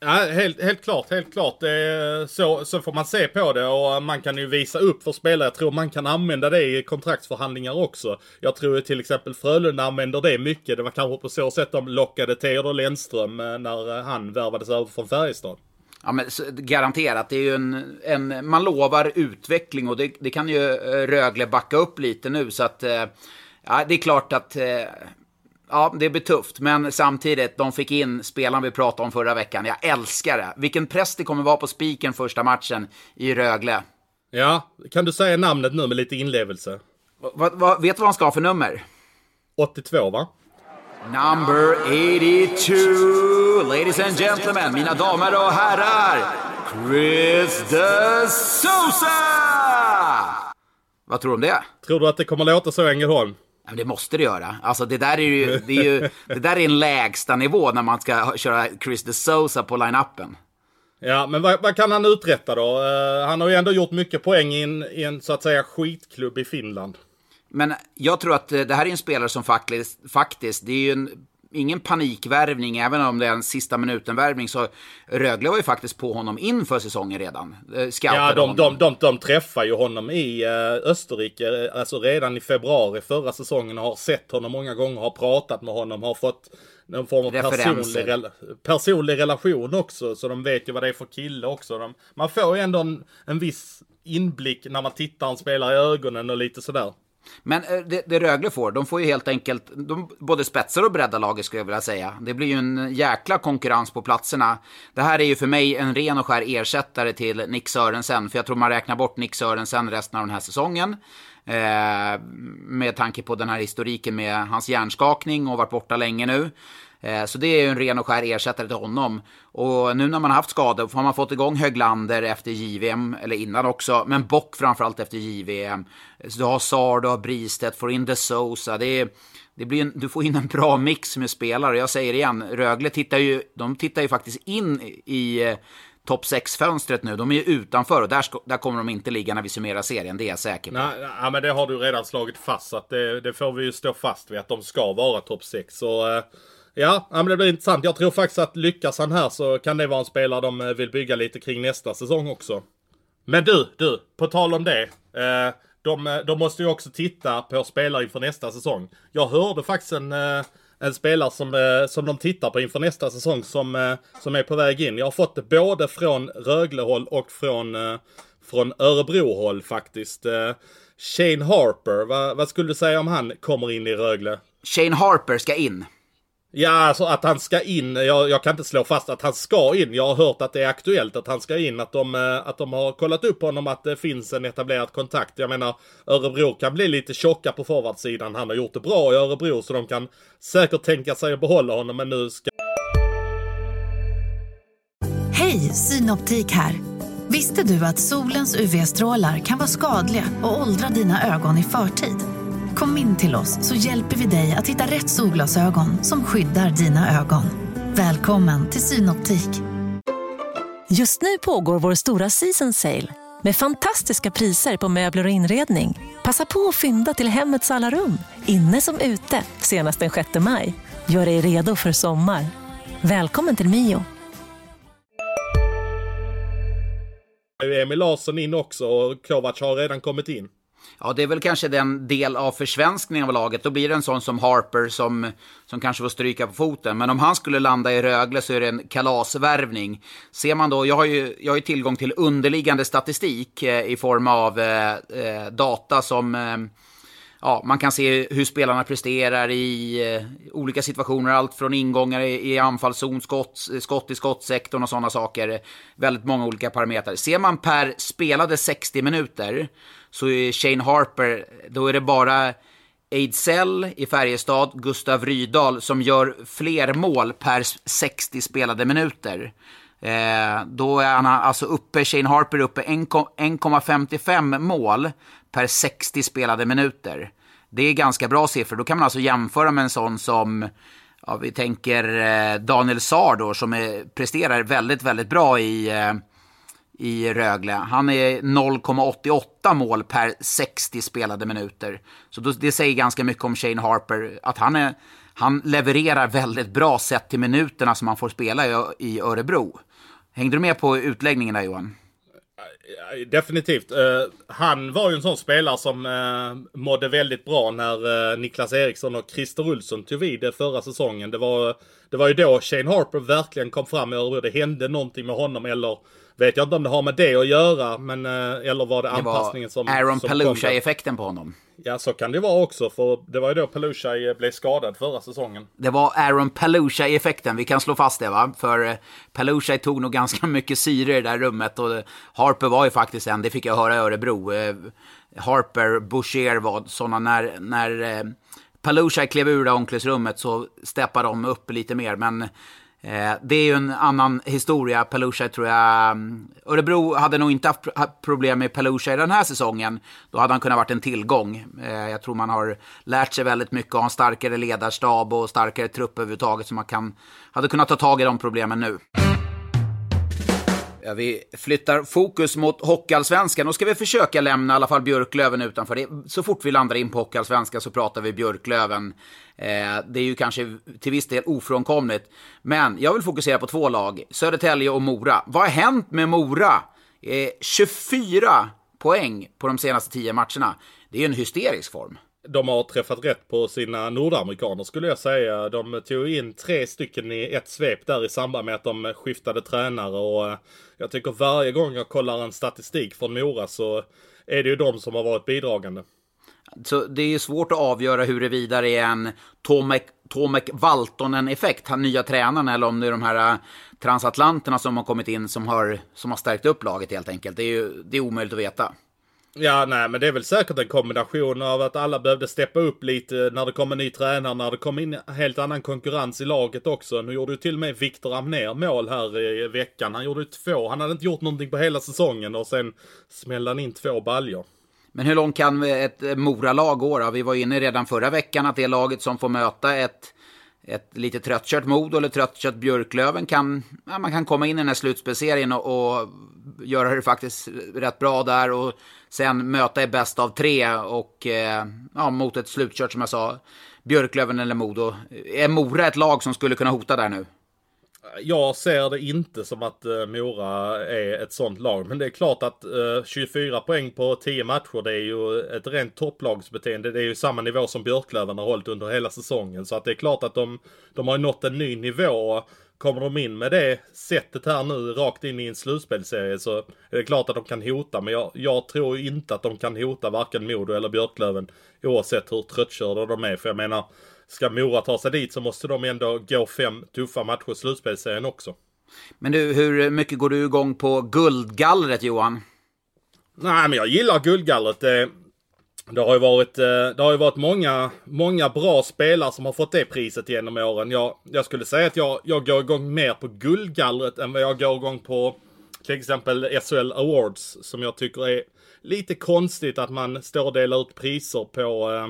Ja, helt, helt klart, helt klart. Det så, så får man se på det och man kan ju visa upp för spelare. Jag tror man kan använda det i kontraktsförhandlingar också. Jag tror ju till exempel Frölunda använder det mycket. Det var kanske på så sätt de lockade Theodor Lennström eh, när eh, han värvades över från Färjestad. Ja, men garanterat. Det är ju en, en, man lovar utveckling och det, det kan ju eh, Rögle backa upp lite nu. Så att, ja, det är klart att ja, det blir tufft. Men samtidigt, de fick in spelaren vi pratade om förra veckan. Jag älskar det. Vilken press det kommer vara på spiken första matchen i Rögle. Ja, kan du säga namnet nu med lite inlevelse? Va, va, vet du vad han ska ha för nummer? 82 va? Number 82, ladies and gentlemen, mina damer och herrar, Chris de Sousa! Vad tror du om det? Tror du att det kommer låta så i Ängelholm? Men det måste det göra. Alltså det där är ju, det är ju, det där är en lägsta nivå när man ska köra Chris de Sousa på line-upen. Ja, men vad, vad kan han uträtta då? Eh, han har ju ändå gjort mycket poäng i en, i en så att säga skitklubb i Finland. Men jag tror att eh, det här är en spelare som faktiskt, faktiskt det är ju en, ingen panikvärvning, även om det är en sista minuten-värvning. Så Rögle var ju faktiskt på honom inför säsongen redan. Eh, ja, de, de, de, de träffar ju honom i uh, Österrike, alltså redan i februari förra säsongen. Har sett honom många gånger, har pratat med honom, har fått någon form av personlig, personlig relation också. Så de vet ju vad det är för kille också. De, man får ju ändå en, en viss inblick när man tittar en spelare i ögonen och lite sådär. Men eh, det, det Rögle får, de får ju helt enkelt de, både spetsar och breddar laget skulle jag vilja säga. Det blir ju en jäkla konkurrens på platserna. Det här är ju för mig en ren och skär ersättare till Nick Sörensen, för jag tror man räknar bort Nick Sörensen resten av den här säsongen. Eh, med tanke på den här historiken med hans hjärnskakning och varit borta länge nu. Eh, så det är ju en ren och skär ersättare till honom. Och nu när man har haft skador har man fått igång Höglander efter JVM, eller innan också, men Bock framförallt efter JVM. Så du har Sard, du har Bristedt, får in De Sousa. Det, är, det blir en, du får in en bra mix med spelare. Jag säger igen, Rögle tittar ju, de tittar ju faktiskt in i eh, topp 6-fönstret nu. De är ju utanför och där, där kommer de inte ligga när vi summerar serien. Det är jag säker på. Nej, nej men det har du redan slagit fast. Så att det, det får vi ju stå fast vid att de ska vara topp 6. Så eh, Ja, men det blir intressant. Jag tror faktiskt att lyckas han här så kan det vara en spelare de eh, vill bygga lite kring nästa säsong också. Men du, du, på tal om det. Eh, de, eh, de måste ju också titta på spelare inför nästa säsong. Jag hörde faktiskt en, eh, en spelare som, som de tittar på inför nästa säsong som, som är på väg in. Jag har fått det både från Röglehåll och från, från Örebrohåll faktiskt. Shane Harper, vad, vad skulle du säga om han kommer in i Rögle? Shane Harper ska in. Ja, alltså att han ska in. Jag, jag, kan inte slå fast att han ska in. Jag har hört att det är aktuellt att han ska in. Att de, eh, att de har kollat upp honom, att det finns en etablerad kontakt. Jag menar, Örebro kan bli lite tjocka på forwardsidan. Han har gjort det bra i Örebro, så de kan säkert tänka sig att behålla honom, men nu ska... Hej, Synoptik här! Visste du att solens UV-strålar kan vara skadliga och åldra dina ögon i förtid? Kom in till oss så hjälper vi dig att hitta rätt solglasögon som skyddar dina ögon. Välkommen till Synoptik. Just nu pågår vår stora season sale med fantastiska priser på möbler och inredning. Passa på att fynda till hemmets alla rum, inne som ute, senast den 6 maj. Gör dig redo för sommar. Välkommen till Mio. Emil Larsson in också och Kovac har redan kommit in. Ja, det är väl kanske den del av försvenskningen av laget. Då blir det en sån som Harper som, som kanske får stryka på foten. Men om han skulle landa i Rögle så är det en kalasvärvning. Ser man då, jag har ju, jag har ju tillgång till underliggande statistik eh, i form av eh, eh data som eh, ja, man kan se hur spelarna presterar i eh, olika situationer. Allt från ingångar i, i anfallszon, skott, skott i skottsektorn och sådana saker. Väldigt många olika parametrar. Ser man per spelade 60 minuter så är Shane Harper, då är det bara Ejdsell i Färjestad, Gustav Rydahl som gör fler mål per 60 spelade minuter. Eh, då är han alltså uppe, Shane Harper uppe 1,55 mål per 60 spelade minuter. Det är ganska bra siffror. Då kan man alltså jämföra med en sån som, ja, vi tänker eh, Daniel Saar då, som är, presterar väldigt, väldigt bra i eh, i Rögle. Han är 0,88 mål per 60 spelade minuter. Så det säger ganska mycket om Shane Harper, att han, är, han levererar väldigt bra sett till minuterna som han får spela i, Örebro. Hängde du med på utläggningen där Johan? Definitivt. Uh, han var ju en sån spelare som uh, mådde väldigt bra när uh, Niklas Eriksson och Christer Olsson tog vid förra säsongen. Det var, det var ju då Shane Harper verkligen kom fram i Örebro. Det hände någonting med honom eller Vet jag inte om det har med det att göra, men eh, eller var det, det anpassningen som... Aaron Palusha-effekten på honom. Ja, så kan det vara också, för det var ju då Palusha blev skadad förra säsongen. Det var Aaron Palusha-effekten, vi kan slå fast det va? För eh, Palusha tog nog ganska mycket syre i det där rummet och Harper var ju faktiskt en, det fick jag höra i Örebro. Eh, Harper, Boucher var sådana när, när Palusha klev ur det omklädningsrummet så steppade de upp lite mer, men Eh, Eh, det är ju en annan historia. Pelusha tror jag... Mm, Örebro hade nog inte haft problem med Pelusha i den här säsongen. Då hade han kunnat varit en tillgång. Eh, jag tror man har lärt sig väldigt mycket och har en starkare ledarstab och starkare trupp överhuvudtaget. Så man kan, hade kunnat ta tag i de problemen nu. Ja, vi flyttar fokus mot Hockeyallsvenskan. Då ska vi försöka lämna i alla fall Björklöven utanför. Det. Så fort vi landar in på Hockeyallsvenskan så pratar vi Björklöven. Eh, det är ju kanske till viss del ofrånkomligt. Men jag vill fokusera på två lag, Södertälje och Mora. Vad har hänt med Mora? Eh, 24 poäng på de senaste 10 matcherna. Det är ju en hysterisk form de har träffat rätt på sina nordamerikaner skulle jag säga. De tog in tre stycken i ett svep där i samband med att de skiftade tränare och eh, jag tycker varje gång jag kollar en statistik från Mora så är det ju de som har varit bidragande. Så det är ju svårt att avgöra huruvida det är en Tomek, Tomek Valtonen-effekt, han nya tränaren, eller om det är de här eh, transatlanterna som har kommit in som har, som har stärkt upp laget helt enkelt. Det är ju det är omöjligt att veta. Ja, nej, men det är väl säkert en kombination av att alla behövde steppa upp lite när det kom en ny tränare, när det kom in helt annan konkurrens i laget också. Nu gjorde ju till och med Viktor Amner mål här i veckan. Han gjorde ju två. Han hade inte gjort någonting på hela säsongen och sen smällde han in två baljor. Men hur långt kan ett Mora-lag gå då? Vi var inne redan förra veckan att det laget som får möta ett ett lite tröttkört Modo eller tröttkört Björklöven kan, ja, man kan komma in i den här slutspelserien och, och göra det faktiskt rätt bra där och sen möta i bäst av tre och eh, ja, mot ett slutkört som jag sa, Björklöven eller Modo. Är Mora ett lag som skulle kunna hota där nu? Jag ser det inte som att uh, Mora är ett sånt lag. Men det är klart att eh, uh, 24 poäng på 10 matcher, det är ju ett rent topplagsbeteende. Det är ju samma nivå som Björklöven har hållit under hela säsongen. Så att det är klart att de, de har nått en ny nivå. Kommer de in med det sättet här nu rakt in i en slutspelserie så är det klart att de kan hota. Men jag, jag tror inte att de kan hota varken Modo eller Björklöven oavsett hur tröttkörda de är. För jag menar, ska Mora ta sig dit så måste de ändå gå fem tuffa matcher i slutspelserien också. Men du, hur mycket går du igång på guldgallret Johan? Nej, men jag gillar guldgallret. Det, det har ju varit, eh, det har ju varit många, många bra spelare som har fått det priset genom åren. Jag, jag skulle säga att jag, jag går igång mer på guldgallret än vad jag går igång på till exempel SHL Awards. Som jag tycker är lite konstigt att man står och delar ut priser på eh,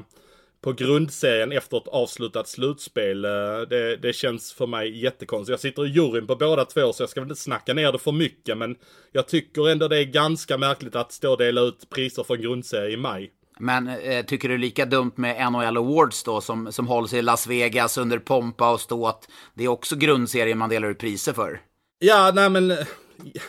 på grundserien efter ett avslutat slutspel. Eh, det, det känns för mig jättekonstigt. Jag sitter i juryn på båda två så jag ska väl inte snacka ner det för mycket men jag tycker ändå det är ganska märkligt att stå och dela ut priser från grundserie i maj. Men eh, tycker du det är lika dumt med NHL Awards då som, som hålls i Las Vegas under pompa och ståt? Det är också grundserien man delar ut priser för. Ja, nej men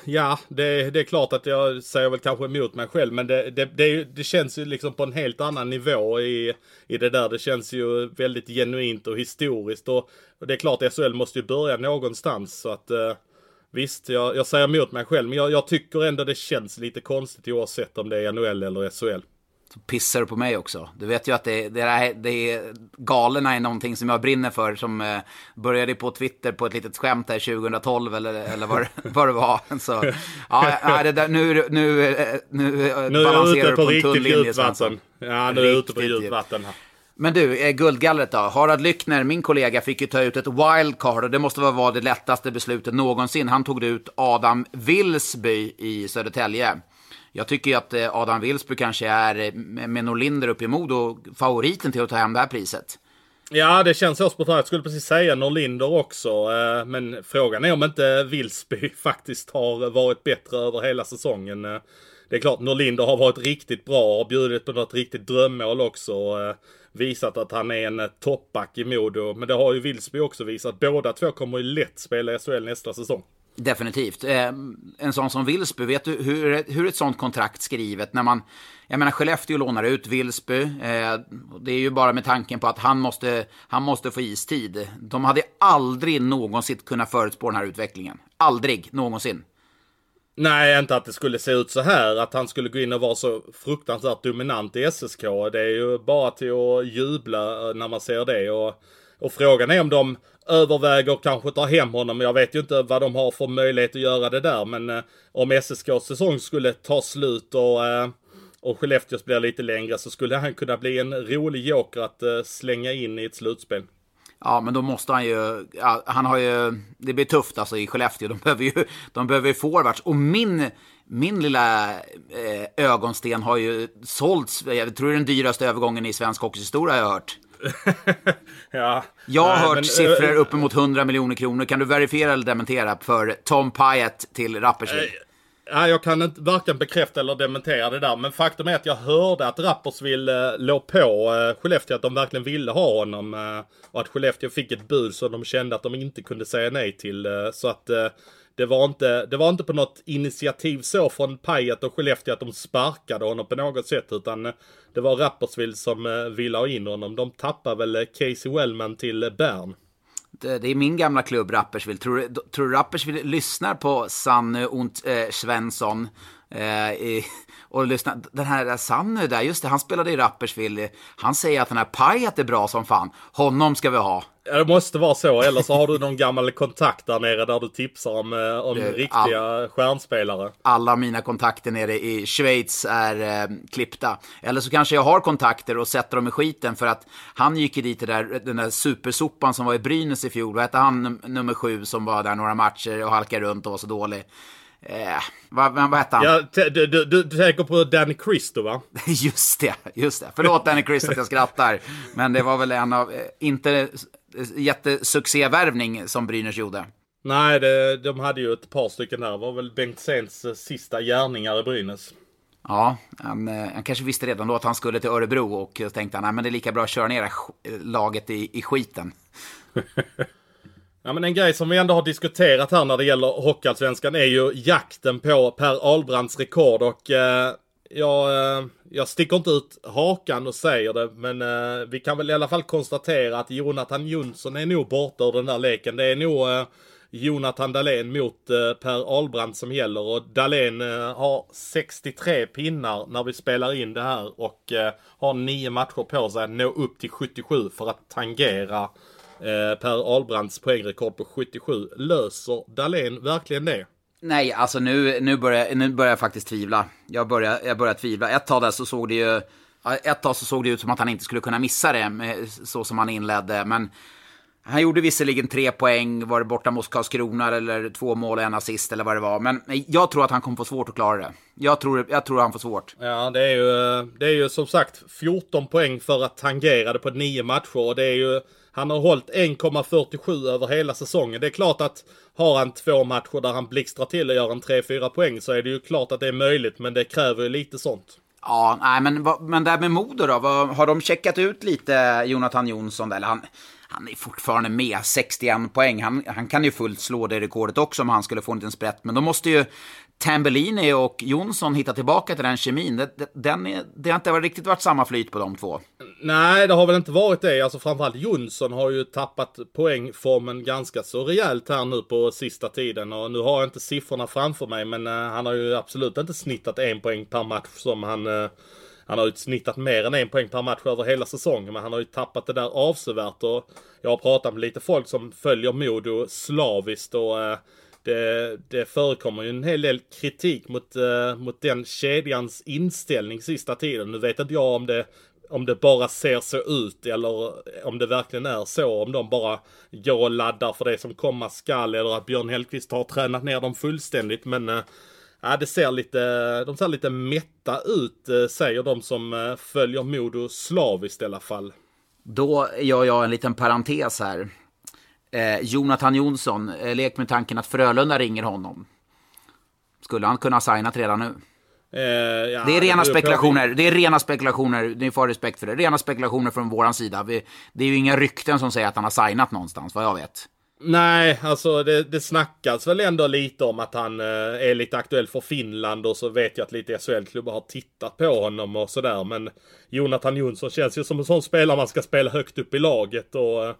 Ja, det, det, är klart att jag säger väl kanske emot mig själv, men det, det, det, det känns ju liksom på en helt annan nivå i, i det där. Det känns ju väldigt genuint och historiskt och, och det är klart SHL måste ju börja någonstans så att eh, Visst, jag, jag säger emot mig själv, men jag, jag, tycker ändå det känns lite konstigt oavsett om det är NHL eller SHL så pissar du på mig också. Du vet ju att det, det, är, det är, galerna är någonting som jag brinner för. Som eh, började på Twitter på ett litet skämt där 2012 eller, eller vad, vad det var. Så, ja, det där, nu, nu, nu, nu, nu balanserar du på, på en tunn linje. Ja, nu är jag ute på djupt vatten här. Men du, eh, guldgallret då? Harald Lyckner, min kollega, fick ju ta ut ett wildcard och det måste vara det lättaste beslutet någonsin. Han tog ut Adam Wilsby i Södertälje. Jag tycker ju att eh, Adam Wilsby kanske är, eh, med Norlinder uppe i Modo, favoriten till att ta hem det här priset. Ja, det känns så spontant. Jag skulle precis säga Norlinder också. Eh, men frågan är om inte Wilsby faktiskt har varit bättre över hela säsongen. Det är klart, Norlinder har varit riktigt bra och bjudit på något riktigt drömmål också. Visat att han är en toppback i Modo. Men det har ju Wilsby också visat. Båda två kommer ju lätt spela i SHL nästa säsong. Definitivt. Eh, en sån som Wilsby, vet du hur, hur ett sånt kontrakt skrivet när man... Jag menar Skellefteå lånar ut Wilsby. Eh, det är ju bara med tanken på att han måste, han måste få istid. De hade aldrig någonsin kunnat förutspå den här utvecklingen. Aldrig någonsin. Nej, inte att det skulle se ut så här. Att han skulle gå in och vara så fruktansvärt dominant i SSK. Det är ju bara till att jubla eh, när man ser det. Och, och frågan är om de överväger kanske ta hem honom. Jag vet ju inte vad de har för möjlighet att göra det där. Men eh, om SSKs säsong skulle ta slut och, eh, och Skellefteås blir lite längre så skulle han kunna bli en rolig joker att eh, slänga in i ett slutspel. Ja, men då måste han ju... Ja, han har ju... Det blir tufft alltså i Skellefteå. De behöver ju, de behöver ju forwards. Och min, min lilla eh, ögonsten har ju sålts. Jag tror det är den dyraste övergången i svensk hockeyhistoria har jag hört. ja. Jag har Nej, hört men, siffror eh, uppemot 100 miljoner kronor. Kan du verifiera eller dementera för Tom Pyatt till Rapperswil? Ja, jag kan inte varken bekräfta eller dementera det där. Men faktum är att jag hörde att Rapperswil eh, låg på eh, Skellefteå att de verkligen ville ha honom. Eh, och att Skellefteå fick ett bud som de kände att de inte kunde säga nej till. Eh, så att eh, det, var inte, det var inte på något initiativ så från Pajet och Skellefteå att de sparkade honom på något sätt. Utan eh, det var Rapperswil som eh, ville ha in honom. De tappade väl eh, Casey Wellman till Bern. Det, det är min gamla klubb Rapperswil. Tror, du- tror du Rapperswil lyssnar på Sanne och eh, Svensson? Eh, i, och lyssnar, den här Sanne där, just det, han spelade i Rapperswil. Han säger att den här Payat är bra som fan. Honom ska vi ha. Det måste vara så. Eller så har du någon gammal kontakt där nere där du tipsar om, eh, om Det- riktiga stjärnspelare. alla mina kontakter nere i Schweiz är eh, klippta. Eller så kanske jag har kontakter och sätter dem i skiten för att han gick ju dit, där, den där supersopan som var i Brynäs i fjol. Vad hette han, num- nummer sju, som var där några matcher och halkade runt och var så dålig? Eh, vad, vad hette han? Ja, du, du, du, tänker på Danny Christo va? Just det, just det. Förlåt Danny Chris att jag skrattar. Men det var väl en av, eh, inte eh, jättesuccévärvning som Brynäs gjorde. Nej, det, de hade ju ett par stycken där. Det var väl Bengt Sens eh, sista gärningar i Brynäs. Ja, han, han kanske visste redan då att han skulle till Örebro och tänkte han, nej men det är lika bra att köra ner laget i, i skiten. Ja, men en grej som vi ändå har diskuterat här när det gäller Hockeyallsvenskan är ju jakten på Per Albrands rekord och eh, jag, eh, jag sticker inte ut hakan och säger det, men eh, vi kan väl i alla fall konstatera att Jonathan Jonsson är nog borta ur den där leken. Det är nog eh, Jonathan Dahlén mot eh, Per Albrand som gäller och Dahlén eh, har 63 pinnar när vi spelar in det här och eh, har nio matcher på sig att nå upp till 77 för att tangera eh, Per Albrands poängrekord på 77. Löser Dahlén verkligen det? Nej, alltså nu, nu, börjar, nu börjar jag faktiskt tvivla. Jag börjar, jag börjar tvivla. Ett tag där så såg det ju... Ett tag så såg det ut som att han inte skulle kunna missa det, så som han inledde. Men han gjorde visserligen tre poäng, var det borta mot Karlskrona eller två mål och en assist eller vad det var. Men jag tror att han kommer få svårt att klara det. Jag tror, jag tror han får svårt. Ja, det är ju, det är ju som sagt 14 poäng för att tangera det på nio matcher. Och det är ju, han har hållit 1,47 över hela säsongen. Det är klart att har han två matcher där han blixtrar till och gör en 3-4 poäng så är det ju klart att det är möjligt. Men det kräver ju lite sånt. Ja, nej, men, men där med Modo då? Har de checkat ut lite Jonathan Jonsson? Eller han, han är fortfarande med, 61 poäng. Han, han kan ju fullt slå det rekordet också om han skulle få en liten sprätt. Men då måste ju Tambellini och Jonsson hitta tillbaka till den kemin. Det, det, den är, det har inte riktigt varit samma flyt på de två. Nej, det har väl inte varit det. Alltså framförallt Jonsson har ju tappat poängformen ganska så rejält här nu på sista tiden. Och nu har jag inte siffrorna framför mig, men eh, han har ju absolut inte snittat en poäng per match som han... Eh, han har ju snittat mer än en poäng per match över hela säsongen, men han har ju tappat det där avsevärt. Och jag har pratat med lite folk som följer Modo slaviskt och eh, det, det förekommer ju en hel del kritik mot, eh, mot den kedjans inställning sista tiden. Nu vet inte jag om det om det bara ser så ut eller om det verkligen är så. Om de bara går och laddar för det som komma skall eller att Björn Hellkvist har tränat ner dem fullständigt. Men eh, ja, det ser lite, de ser lite mätta ut eh, säger de som eh, följer Modo slaviskt i alla fall. Då gör jag en liten parentes här. Eh, Jonathan Jonsson, eh, lek med tanken att Frölunda ringer honom. Skulle han kunna ha signat redan nu? Eh, ja, Det är rena på- spekulationer. Det är rena spekulationer. Ni får ha respekt för det. Rena spekulationer från våran sida. Vi, det är ju inga rykten som säger att han har signat någonstans, vad jag vet. Nej, alltså det, det snackas väl ändå lite om att han eh, är lite aktuell för Finland och så vet jag att lite SHL-klubbar har tittat på honom och sådär. Men Jonathan Jonsson känns ju som en sån spelare man ska spela högt upp i laget och eh,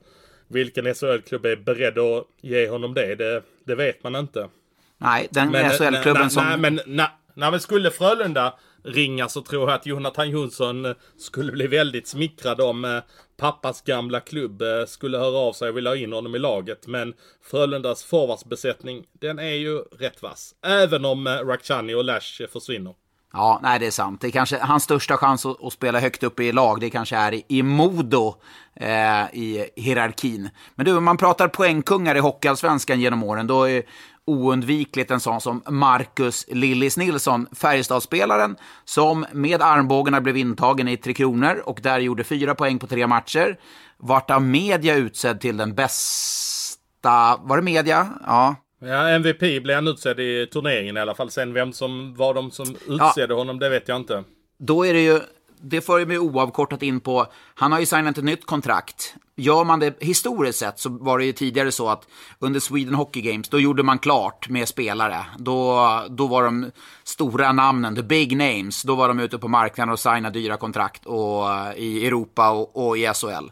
vilken SHL-klubb är beredd att ge honom det, det, det vet man inte. Nej, den Men, SHL-klubben som... Nej, men nej, nej, men skulle Frölunda ringa så tror jag att Jonathan Jonsson eh, skulle bli väldigt smickrad om eh, pappas gamla klubb eh, skulle höra av sig och vilja ha in honom i laget. Men Frölundas forwardsbesättning, den är ju rätt vass. Även om Rakhshani och Lash försvinner. Ja, nej det är sant. Det är kanske hans största chans att, att spela högt upp i lag, det kanske är i, i Modo eh, i hierarkin. Men du, om man pratar poängkungar i Hockeyallsvenskan genom åren, då är oundvikligt en sån som Marcus Lillis Nilsson, Färjestadspelaren, som med armbågarna blev intagen i Tre Kronor och där gjorde fyra poäng på tre matcher. Vart av media utsedd till den bästa, var det media? Ja. Ja, MVP blev han utsedd i turneringen i alla fall. Sen vem som var de som utsedde ja. honom, det vet jag inte. Då är det ju, det för mig oavkortat in på, han har ju signat ett nytt kontrakt. Gör man det historiskt sett så var det ju tidigare så att under Sweden Hockey Games, då gjorde man klart med spelare. Då, då var de stora namnen, the big names, då var de ute på marknaden och signade dyra kontrakt och, eh, i Europa och, och i SHL.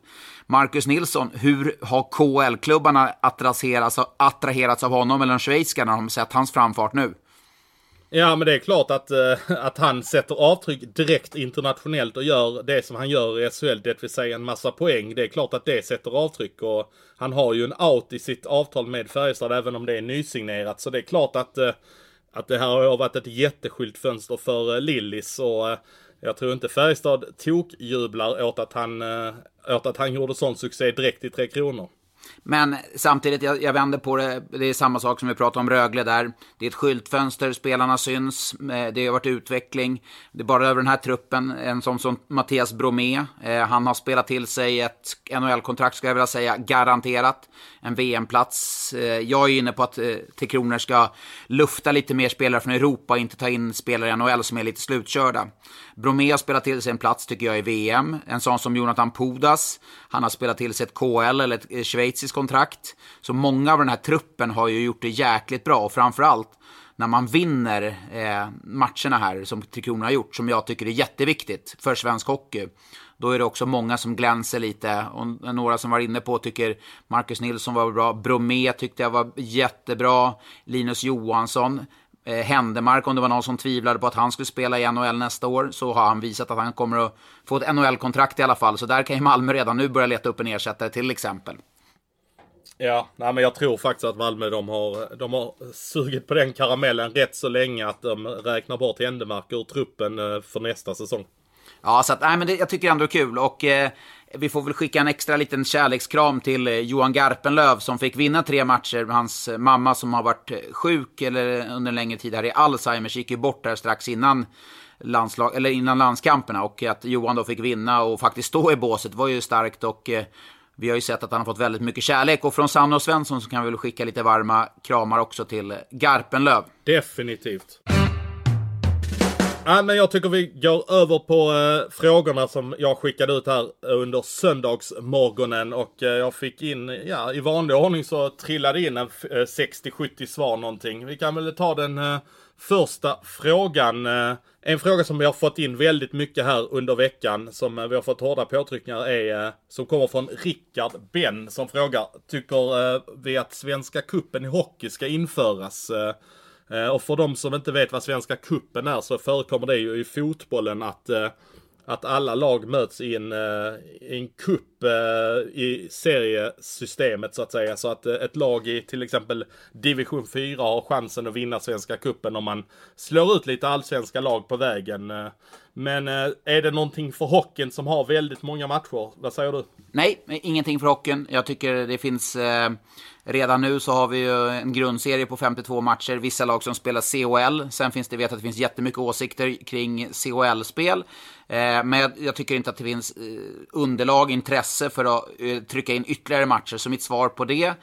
Marcus Nilsson, hur har KL-klubbarna attraherats, attraherats av honom eller de schweiziska när de sett hans framfart nu? Ja, men det är klart att, eh, att han sätter avtryck direkt internationellt och gör det som han gör i SHL, det vill säga en massa poäng. Det är klart att det sätter avtryck och han har ju en out i sitt avtal med Färjestad även om det är nysignerat. Så det är klart att, eh, att det här har varit ett jätteskyltfönster för eh, Lillis och jag tror inte Färjestad tokjublar åt att han, åt att han gjorde sån succé direkt i Tre Kronor. Men samtidigt, jag, jag vänder på det. Det är samma sak som vi pratade om Rögle där. Det är ett skyltfönster, spelarna syns. Eh, det har varit utveckling. Det är bara över den här truppen. En sån som Mattias Bromé. Eh, han har spelat till sig ett NHL-kontrakt, ska jag vilja säga, garanterat. En VM-plats. Eh, jag är inne på att eh, Tre Kronor ska lufta lite mer spelare från Europa och inte ta in spelare i NHL som är lite slutkörda. Bromé har spelat till sig en plats, tycker jag, i VM. En sån som Jonathan Pudas. Han har spelat till sig ett KL eller ett eh, schweiziskt kontrakt. Så många av den här truppen har ju gjort det jäkligt bra. Och framförallt när man vinner eh, matcherna här, som Tre Kronor har gjort, som jag tycker är jätteviktigt för svensk hockey. Då är det också många som glänser lite. Och några som var inne på tycker Marcus Nilsson var bra. Bromé tyckte jag var jättebra. Linus Johansson eh, Händemark, om det var någon som tvivlade på att han skulle spela i NHL nästa år, så har han visat att han kommer att få ett NHL-kontrakt i alla fall. Så där kan ju Malmö redan nu börja leta upp en ersättare till exempel. Ja, nej, men jag tror faktiskt att Malmö de har, de har sugit på den karamellen rätt så länge att de räknar bort Händemark ur truppen eh, för nästa säsong. Ja, så att, nej, men det, jag tycker ändå det är kul. Och eh, vi får väl skicka en extra liten kärlekskram till eh, Johan Garpenlöv som fick vinna tre matcher. Hans eh, mamma som har varit eh, sjuk eller under en längre tid här i Alzheimers gick ju bort där strax innan landslag, eller innan landskamperna och att Johan då fick vinna och faktiskt stå i båset var ju starkt och vi har ju sett att han har fått väldigt mycket kärlek och från Sanne och Svensson så kan vi väl skicka lite varma kramar också till Garpenlöv. Definitivt. Ja, men jag tycker vi går över på eh, frågorna som jag skickade ut här under söndagsmorgonen och eh, jag fick in, ja i vanlig ordning så trillade in en eh, 60-70 svar någonting. Vi kan väl ta den eh, första frågan. Eh, en fråga som vi har fått in väldigt mycket här under veckan som eh, vi har fått hårda påtryckningar är eh, som kommer från Rickard Ben som frågar Tycker eh, vi att Svenska Kuppen i hockey ska införas? Eh, Eh, och för de som inte vet vad Svenska Kuppen är så förekommer det ju i fotbollen att eh, att alla lag möts i en, uh, en kupp uh, i seriesystemet så att säga. Så att uh, ett lag i till exempel division 4 har chansen att vinna Svenska Kuppen om man slår ut lite allsvenska lag på vägen. Men är det någonting för hockeyn som har väldigt många matcher? Vad säger du? Nej, ingenting för hockeyn. Jag tycker det finns Redan nu så har vi ju en grundserie på 52 matcher, vissa lag som spelar CHL. Sen finns det, vet att det finns jättemycket åsikter kring CHL-spel. Eh, men jag tycker inte att det finns eh, underlag, intresse för att eh, trycka in ytterligare matcher. Så mitt svar på det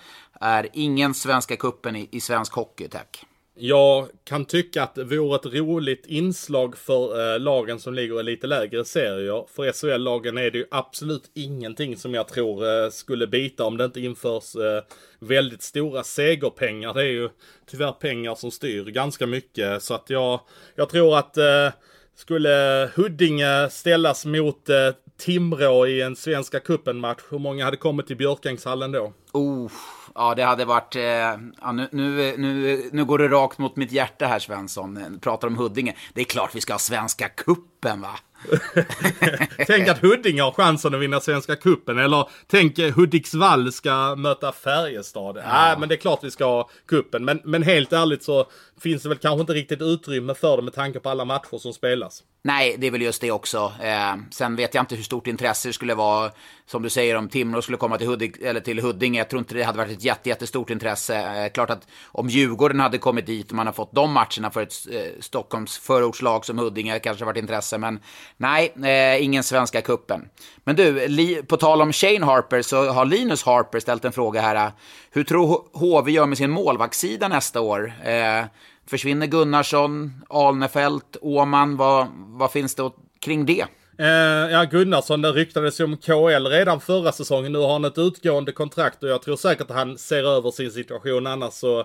är ingen Svenska Kuppen i, i svensk hockey, tack. Jag kan tycka att det vore ett roligt inslag för eh, lagen som ligger i lite lägre serier. För SHL-lagen är det ju absolut ingenting som jag tror eh, skulle bita om det inte införs eh, väldigt stora segerpengar. Det är ju tyvärr pengar som styr ganska mycket. Så att jag, jag tror att eh, skulle Huddinge ställas mot eh, Timrå i en Svenska cupen-match, hur många hade kommit till Björkängshallen då? Oh, ja det hade varit... Eh, ja, nu, nu, nu, nu går det rakt mot mitt hjärta här Svensson. Pratar om Huddinge. Det är klart vi ska ha Svenska cupen va? tänk att Huddinge har chansen att vinna Svenska Kuppen eller tänk Hudiksvall ska möta Färjestad. Ja. Nej, men det är klart vi ska ha kuppen. Men, men helt ärligt så finns det väl kanske inte riktigt utrymme för det med tanke på alla matcher som spelas. Nej, det är väl just det också. Eh, sen vet jag inte hur stort intresse det skulle vara, som du säger, om Timrå skulle komma till, Hudik, eller till Huddinge. Jag tror inte det hade varit ett jätte, jättestort intresse. Eh, klart att om Djurgården hade kommit dit och man har fått de matcherna för ett eh, Stockholms förortslag som Huddinge kanske varit intresse. Men nej, eh, ingen Svenska kuppen. Men du, li, på tal om Shane Harper så har Linus Harper ställt en fråga här. Hur tror HV gör med sin målvaktssida nästa år? Eh, Försvinner Gunnarsson, Alnefelt, Åman? Vad, vad finns det kring det? Eh, ja, Gunnarsson, det ryktades ju om KL redan förra säsongen. Nu har han ett utgående kontrakt och jag tror säkert att han ser över sin situation. Annars så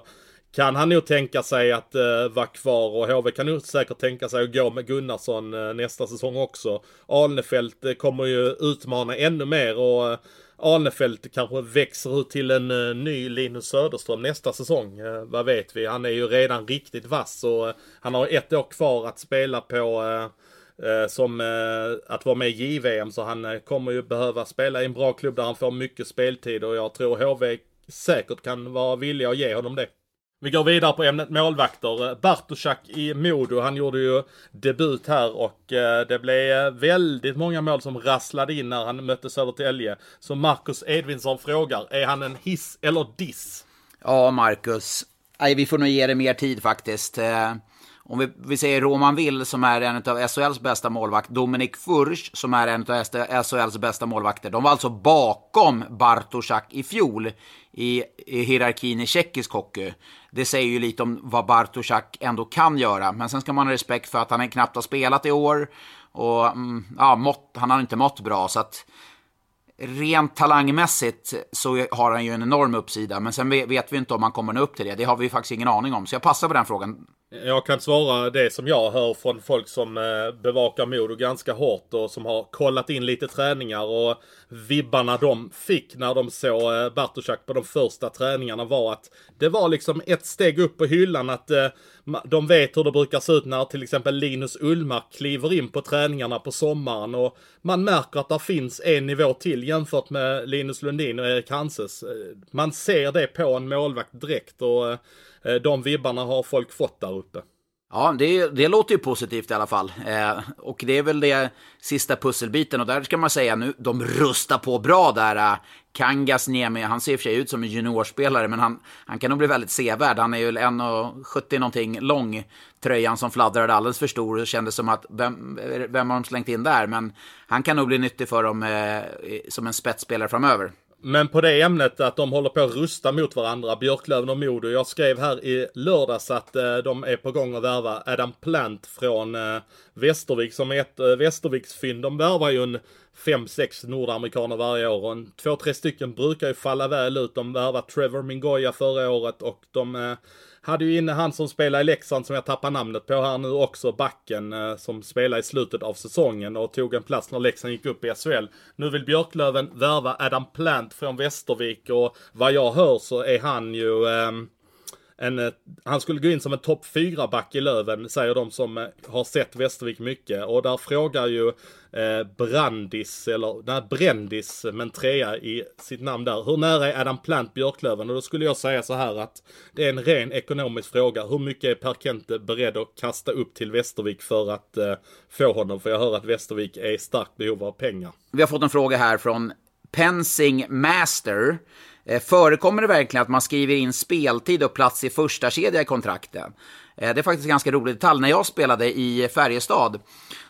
kan han nog tänka sig att eh, vara kvar och HV kan nog säkert tänka sig att gå med Gunnarsson eh, nästa säsong också. Alnefelt eh, kommer ju utmana ännu mer och eh, Alnefelt kanske växer ut till en uh, ny Linus Söderström nästa säsong. Uh, vad vet vi? Han är ju redan riktigt vass och uh, han har ett år kvar att spela på som att vara med i JVM så han kommer ju behöva spela i en bra klubb där han får mycket speltid och jag tror HV säkert kan vara villiga att ge honom det. Vi går vidare på ämnet målvakter. Bartoszak i Modo, han gjorde ju debut här och eh, det blev väldigt många mål som rasslade in när han mötte Södertälje. Så Marcus Edvinsson frågar, är han en hiss eller diss? Ja, Marcus. Nej, vi får nog ge det mer tid faktiskt. Eh, om vi, vi säger Roman Will som är en av SHLs bästa målvakt, Dominik Furch som är en av SHLs bästa målvakter. De var alltså bakom Bartoszak i fjol i, i hierarkin i tjeckisk hockey. Det säger ju lite om vad Bartoszak ändå kan göra. Men sen ska man ha respekt för att han knappt har spelat i år. Och mm, ja, mått, han har inte mått bra. Så att rent talangmässigt så har han ju en enorm uppsida. Men sen vet vi inte om han kommer nå upp till det. Det har vi faktiskt ingen aning om. Så jag passar på den frågan. Jag kan svara det som jag hör från folk som eh, bevakar Modo ganska hårt och som har kollat in lite träningar och vibbarna de fick när de såg eh, Bartoszak på de första träningarna var att det var liksom ett steg upp på hyllan att eh, de vet hur det brukar se ut när till exempel Linus Ullmark kliver in på träningarna på sommaren och man märker att det finns en nivå till jämfört med Linus Lundin och Erik Hanses. Eh, man ser det på en målvakt direkt och Eh, de vibbarna har folk fått där uppe. Ja, det, det låter ju positivt i alla fall. Eh, och det är väl det sista pusselbiten. Och där ska man säga nu, de rustar på bra där. Eh, Kangas Niemi, han ser i och för sig ut som en juniorspelare, men han, han kan nog bli väldigt sevärd. Han är ju 1,70 någonting lång. Tröjan som fladdrade alldeles för stor. Det kändes som att, vem, vem har de slängt in där? Men han kan nog bli nyttig för dem eh, som en spetsspelare framöver. Men på det ämnet att de håller på att rusta mot varandra, Björklöven och Modo. Jag skrev här i lördags att eh, de är på gång att värva Adam Plant från eh, Västervik som är ett eh, Västerviks fynd. De värvar ju en fem, sex nordamerikaner varje år och en, två, tre stycken brukar ju falla väl ut. De värvade Trevor Mingoya förra året och de eh, hade ju inne han som spelar i Leksand som jag tappar namnet på här nu också, backen eh, som spelar i slutet av säsongen och tog en plats när Leksand gick upp i SHL. Nu vill Björklöven värva Adam Plant från Västervik och vad jag hör så är han ju eh, en, eh, han skulle gå in som en topp 4-back i Löven, säger de som eh, har sett Västervik mycket. Och där frågar ju eh, Brandis, eller nej, Brändis, eh, men trea i sitt namn där. Hur nära är Adam Plant Björklöven? Och då skulle jag säga så här att det är en ren ekonomisk fråga. Hur mycket är Per Kente beredd att kasta upp till Västervik för att eh, få honom? För jag hör att Västervik är i starkt behov av pengar. Vi har fått en fråga här från Pensing Master. Eh, förekommer det verkligen att man skriver in speltid och plats i första kedja i kontrakten? Eh, det är faktiskt en ganska rolig detalj. När jag spelade i Färjestad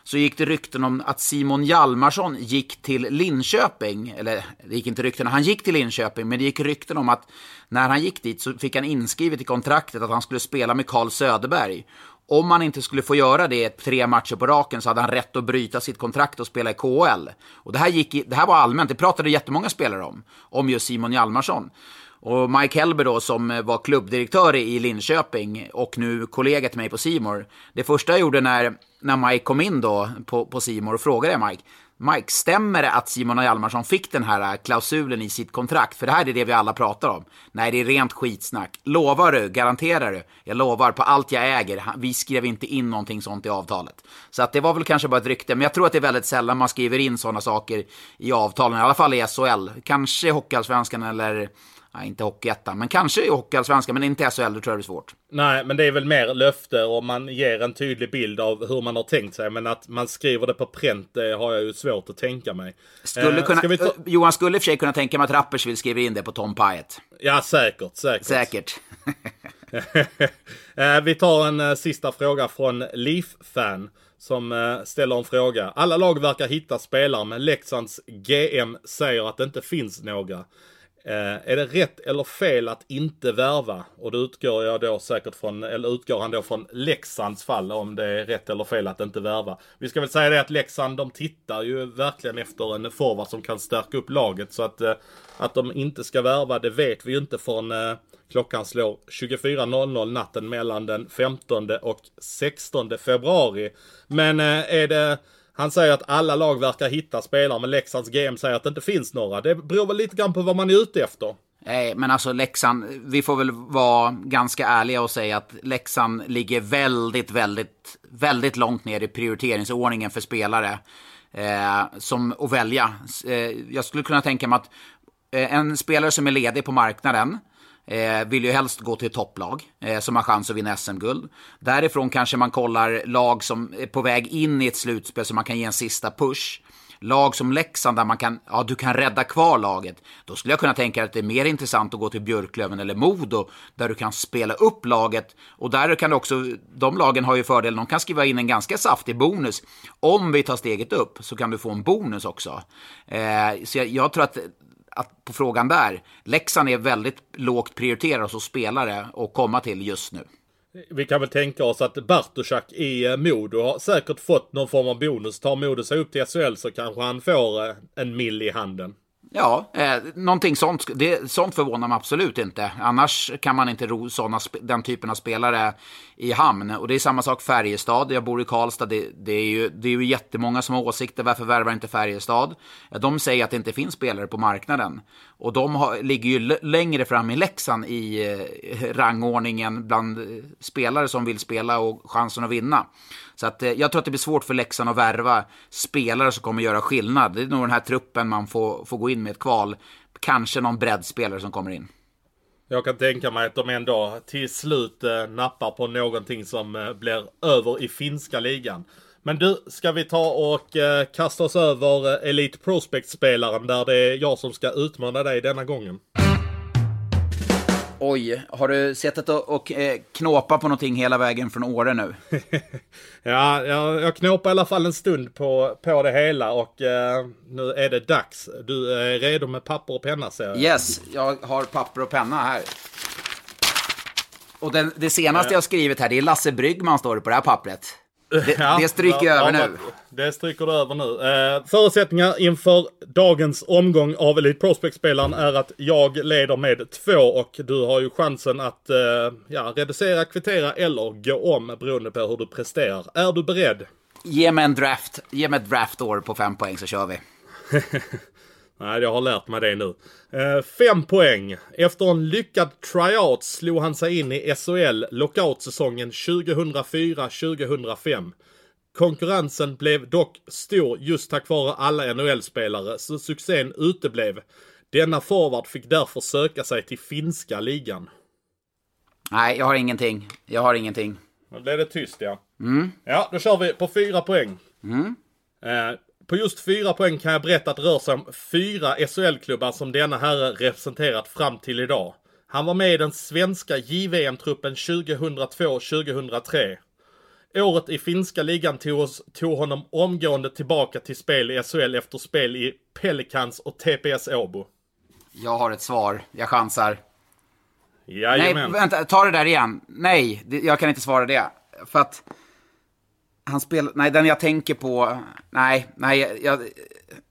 så gick det rykten om att Simon Hjalmarsson gick till Linköping. Eller det gick inte rykten, han gick till Linköping, men det gick rykten om att när han gick dit så fick han inskrivet i kontraktet att han skulle spela med Carl Söderberg. Om han inte skulle få göra det tre matcher på raken så hade han rätt att bryta sitt kontrakt och spela i KHL. Och det här, gick i, det här var allmänt, det pratade jättemånga spelare om, om just Simon Hjalmarsson. Och Mike Helber då, som var klubbdirektör i Linköping och nu kollega till mig på Simor. Det första jag gjorde när, när Mike kom in då på, på Simor, frågade Mike, Mike, stämmer det att Simon Hjalmarsson fick den här äh, klausulen i sitt kontrakt? För det här är det vi alla pratar om. Nej, det är rent skitsnack. Lovar du? Garanterar du? Jag lovar på allt jag äger. Vi skrev inte in någonting sånt i avtalet. Så att det var väl kanske bara ett rykte, men jag tror att det är väldigt sällan man skriver in sådana saker i avtalen, i alla fall i SHL. Kanske Hockeyallsvenskan eller Nej, inte Hockeyettan, men kanske i Hockeyallsvenskan, men inte SHL, det tror jag blir svårt. Nej, men det är väl mer löfte och man ger en tydlig bild av hur man har tänkt sig. Men att man skriver det på pränt, det har jag ju svårt att tänka mig. Skulle Eh, kunna, vi ta... Johan skulle i och för sig kunna tänka mig att Rappers vill skriva in det på Tom Pyatt. Ja, säkert, säkert. Säkert. Eh, vi tar en eh, sista fråga från Leaf-fan. Som eh, ställer en fråga. Alla lag verkar hitta spelare men Leksands GM säger att det inte finns några. Eh, är det rätt eller fel att inte värva? Och då utgår jag då säkert från, eller utgår han då från Leksands fall om det är rätt eller fel att inte värva. Vi ska väl säga det att Leksand de tittar ju verkligen efter en forward som kan stärka upp laget så att, eh, att de inte ska värva det vet vi ju inte från eh, klockan slår 24.00 natten mellan den 15 och 16 februari. Men eh, är det han säger att alla lag verkar hitta spelare, men Leksands GM säger att det inte finns några. Det beror väl lite grann på vad man är ute efter. Nej, men alltså Leksand, vi får väl vara ganska ärliga och säga att Leksand ligger väldigt, väldigt, väldigt långt ner i prioriteringsordningen för spelare eh, som att välja. Eh, jag skulle kunna tänka mig att eh, en spelare som är ledig på marknaden Eh, vill ju helst gå till topplag eh, som har chans att vinna SM-guld. Därifrån kanske man kollar lag som är på väg in i ett slutspel så man kan ge en sista push. Lag som Leksand där man kan, ja du kan rädda kvar laget. Då skulle jag kunna tänka att det är mer intressant att gå till Björklöven eller Modo där du kan spela upp laget. Och där kan du också, de lagen har ju fördelen, de kan skriva in en ganska saftig bonus. Om vi tar steget upp så kan du få en bonus också. Eh, så jag, jag tror att att på frågan där, Leksand är väldigt lågt prioriterad som spelare att komma till just nu. Vi kan väl tänka oss att Bartoszak i eh, Modo har säkert fått någon form av bonus. Tar Modo sig upp till SHL så kanske han får eh, en mill i handen. Ja, eh, någonting sånt, det, sånt förvånar mig absolut inte. Annars kan man inte ro såna, den typen av spelare i hamn. Och det är samma sak Färjestad. Jag bor i Karlstad. Det, det, är ju, det är ju jättemånga som har åsikter. Varför värvar inte Färjestad? De säger att det inte finns spelare på marknaden. Och de har, ligger ju längre fram i Leksand i eh, rangordningen bland eh, spelare som vill spela och chansen att vinna. Så att, eh, jag tror att det blir svårt för Leksand att värva spelare som kommer göra skillnad. Det är nog den här truppen man får, får gå in med ett kval. Kanske någon breddspelare som kommer in. Jag kan tänka mig att de ändå till slut eh, nappar på någonting som eh, blir över i finska ligan. Men du, ska vi ta och eh, kasta oss över eh, Elite Prospect-spelaren där det är jag som ska utmana dig denna gången? Oj, har du sett att och eh, knåpa på någonting hela vägen från Åre nu? ja, jag, jag knåpar i alla fall en stund på, på det hela och eh, nu är det dags. Du är redo med papper och penna ser jag. Yes, jag har papper och penna här. Och den, det senaste jag skrivit här, det är Lasse Bryggman står det på det här pappret. Det, ja, det stryker jag över nu. Det stryker du över nu. Eh, förutsättningar inför dagens omgång av Elite Prospect-spelaren är att jag leder med två och du har ju chansen att eh, ja, reducera, kvittera eller gå om beroende på hur du presterar. Är du beredd? Ge mig en draft. Ge mig ett draftår på fem poäng så kör vi. Nej, jag har lärt mig det nu. Eh, fem poäng. Efter en lyckad tryout slog han sig in i SHL lockoutsäsongen 2004-2005. Konkurrensen blev dock stor just tack vare alla NHL-spelare, så succén uteblev. Denna forward fick därför söka sig till finska ligan. Nej, jag har ingenting. Jag har ingenting. Nu blev det tyst ja. Mm. Ja, då kör vi på fyra poäng. Mm. Eh, på just fyra poäng kan jag berätta att det rör sig om fyra SHL-klubbar som denna herre representerat fram till idag. Han var med i den svenska JVM-truppen 2002-2003. Året i finska ligan tog, oss, tog honom omgående tillbaka till spel i SHL efter spel i Pelicans och TPS Åbo. Jag har ett svar. Jag chansar. Jajamän. Nej, vänta. Ta det där igen. Nej, jag kan inte svara det. För att... Han spelar... Nej, den jag tänker på... Nej, nej, jag...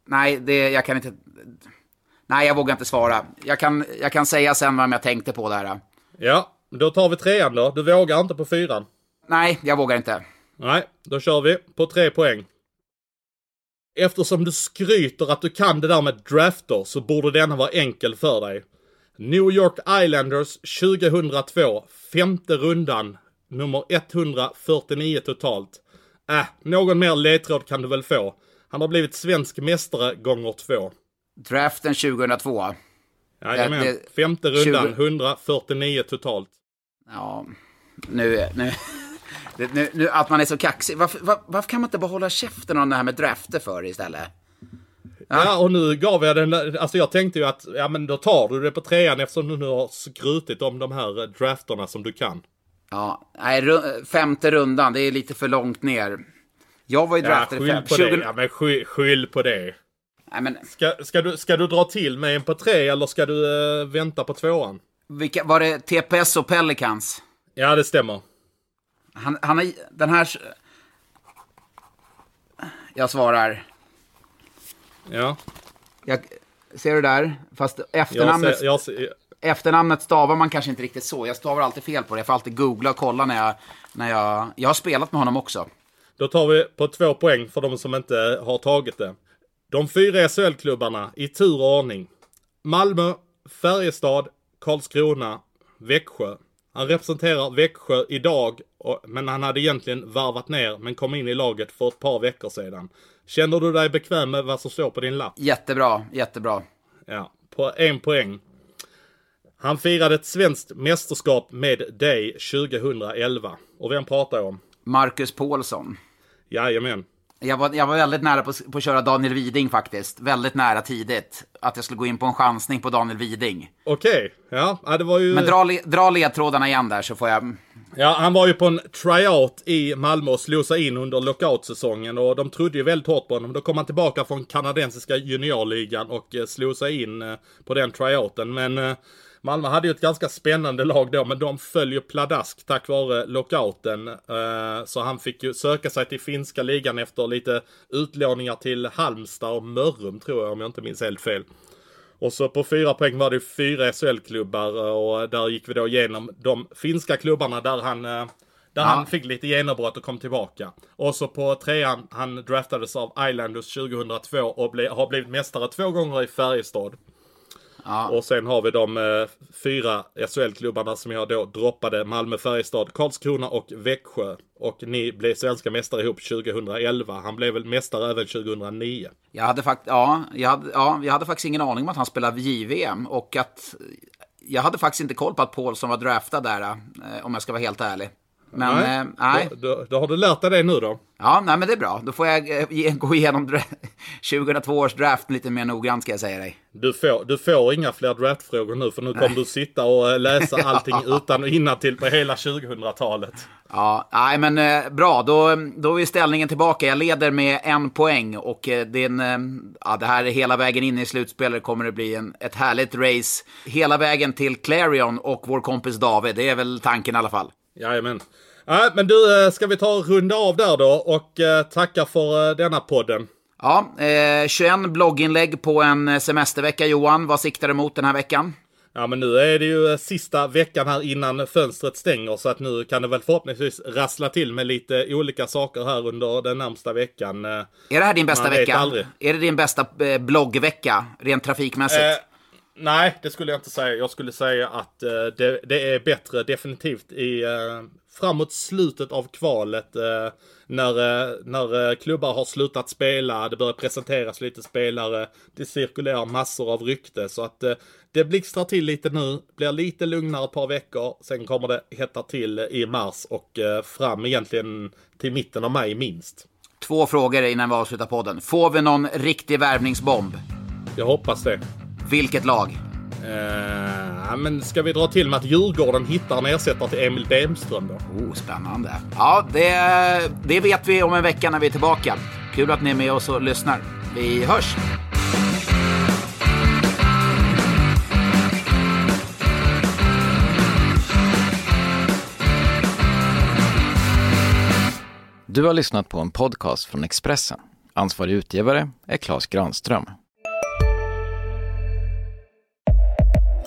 Nej, det, jag kan inte... Nej, jag vågar inte svara. Jag kan, jag kan säga sen vem jag tänkte på där. Ja, då tar vi trean då. Du vågar inte på fyran? Nej, jag vågar inte. Nej, då kör vi på tre poäng. Eftersom du skryter att du kan det där med drafter så borde denna vara enkel för dig. New York Islanders 2002, femte rundan, nummer 149 totalt. Äh, någon mer ledtråd kan du väl få. Han har blivit svensk mästare gånger två. Draften 2002. Jajamän, Det- det- femte rundan, 20 149 totalt. Ja, nu, nu, det- nu, nu att man är så kaxig. Varför, var, varför kan man inte bara hålla käften om det här med drafter för istället? Ja, och nu gav jag den, alltså jag tänkte ju att, ja men då tar du det på trean eftersom du nu har skrutit om de här eh, drafterna som du kan. Ja, nej, femte rundan, det är lite för långt ner. Jag var ju Ja, draftad i skyll fem... på 20... det. Ja, men skyll, skyll på det. Nej, men Ska, ska, du, ska du dra till med en på tre eller ska du eh, vänta på tvåan? vilka, var det TPS och Pelicans? Ja, det stämmer. Han, han har, den här... Jag svarar. Ja. Jag, ser du där? Fast Jag efternamnet, ser, jag ser, efternamnet stavar man kanske inte riktigt så. Jag stavar alltid fel på det. Jag får alltid googla och kolla när jag... När jag, jag har spelat med honom också. Då tar vi på två poäng för de som inte har tagit det. De fyra SHL-klubbarna i tur och ordning. Malmö, Färjestad, Karlskrona, Växjö. Han representerar Växjö idag, men han hade egentligen varvat ner men kom in i laget för ett par veckor sedan. Känner du dig bekväm med vad som står på din lapp? Jättebra, jättebra. Ja, på en poäng. Han firade ett svenskt mästerskap med dig 2011. Och vem pratar jag om? Marcus Paulsson. Jajamän. Jag var, jag var väldigt nära på, på att köra Daniel Widing faktiskt. Väldigt nära tidigt. Att jag skulle gå in på en chansning på Daniel Widing. Okej, ja, ja, det var ju... Men dra, dra ledtrådarna igen där så får jag... Ja, han var ju på en tryout i Malmö och slog sig in under lockoutsäsongen och de trodde ju väldigt hårt på honom. Då kom han tillbaka från kanadensiska juniorligan och eh, slog sig in eh, på den tryouten. Men eh, Malmö hade ju ett ganska spännande lag då, men de föll ju pladask tack vare lockouten. Eh, Så han fick ju söka sig till finska ligan efter lite utlåningar till Halmstad och Mörrum tror jag, om jag inte minns helt fel. Och så på fyra poäng var det fyra SHL-klubbar och där gick vi då igenom de finska klubbarna där han eh, där han fick lite genombrott och kom tillbaka. Och så på trean, han draftades av Islanders 2002 och ble, har blivit mästare två gånger i Färjestad. Och sen har vi de eh, fyra SHL-klubbarna som jag då droppade. Malmö, Färjestad, Karlskrona och Växjö. Och ni blev svenska mästare ihop 2011. Han blev väl mästare även 2009. Jag hade, fakt ja, jag, hade, ja, jag hade faktiskt ingen aning om att han spelade JVM. Och att... Jag hade faktiskt inte koll på att Paulsson var draftad där, eh, om jag ska vara helt ärlig. Men, nej. Eh, nej. Då, då, då har du lärt dig det nu då. Ja, nej men det är bra. Då får jag eh, gå igenom dra- 2002 års draft lite mer noggrant ska jag säga dig. Du får, du får inga fler draftfrågor nu för nu kommer du sitta och eh, läsa allting utan och innantill på hela 2000-talet. Ja, nej men eh, bra. Då, då är ställningen tillbaka. Jag leder med en poäng och eh, en, eh, ja, det här är hela vägen in i slutspelet kommer det bli en, ett härligt race. Hela vägen till Clarion och vår kompis David. Det är väl tanken i alla fall. Jajamän. Ja, men du, eh, ska vi ta och runda av där då och eh, tacka för eh, denna podden. Ja, eh, 21 blogginlägg på en semestervecka Johan. Vad siktar du emot den här veckan? Ja, men nu är det ju sista veckan här innan fönstret stänger så att nu kan det väl förhoppningsvis rassla till med lite olika saker här under den närmsta veckan. Är det här din bästa vecka? aldrig. Är det din bästa bloggvecka, rent trafikmässigt? Nej, det skulle jag inte säga. Jag skulle säga att eh, det, det är bättre definitivt i eh, framåt slutet av kvalet. Eh, när, eh, när eh, klubbar har slutat spela, det börjar presenteras lite spelare, det cirkulerar massor av rykte. Så att eh, det blixtrar till lite nu, blir lite lugnare ett par veckor. Sen kommer det hetta till i mars och fram egentligen till mitten av maj minst. Två frågor innan vi avslutar podden. Får vi någon riktig värvningsbomb? Jag hoppas det. Vilket lag? Eh, men ska vi dra till med att Djurgården hittar en ersättare till Emil Bemström då? Oh, spännande. Ja, det, det vet vi om en vecka när vi är tillbaka. Kul att ni är med oss och lyssnar. Vi hörs! Du har lyssnat på en podcast från Expressen. Ansvarig utgivare är Klas Granström.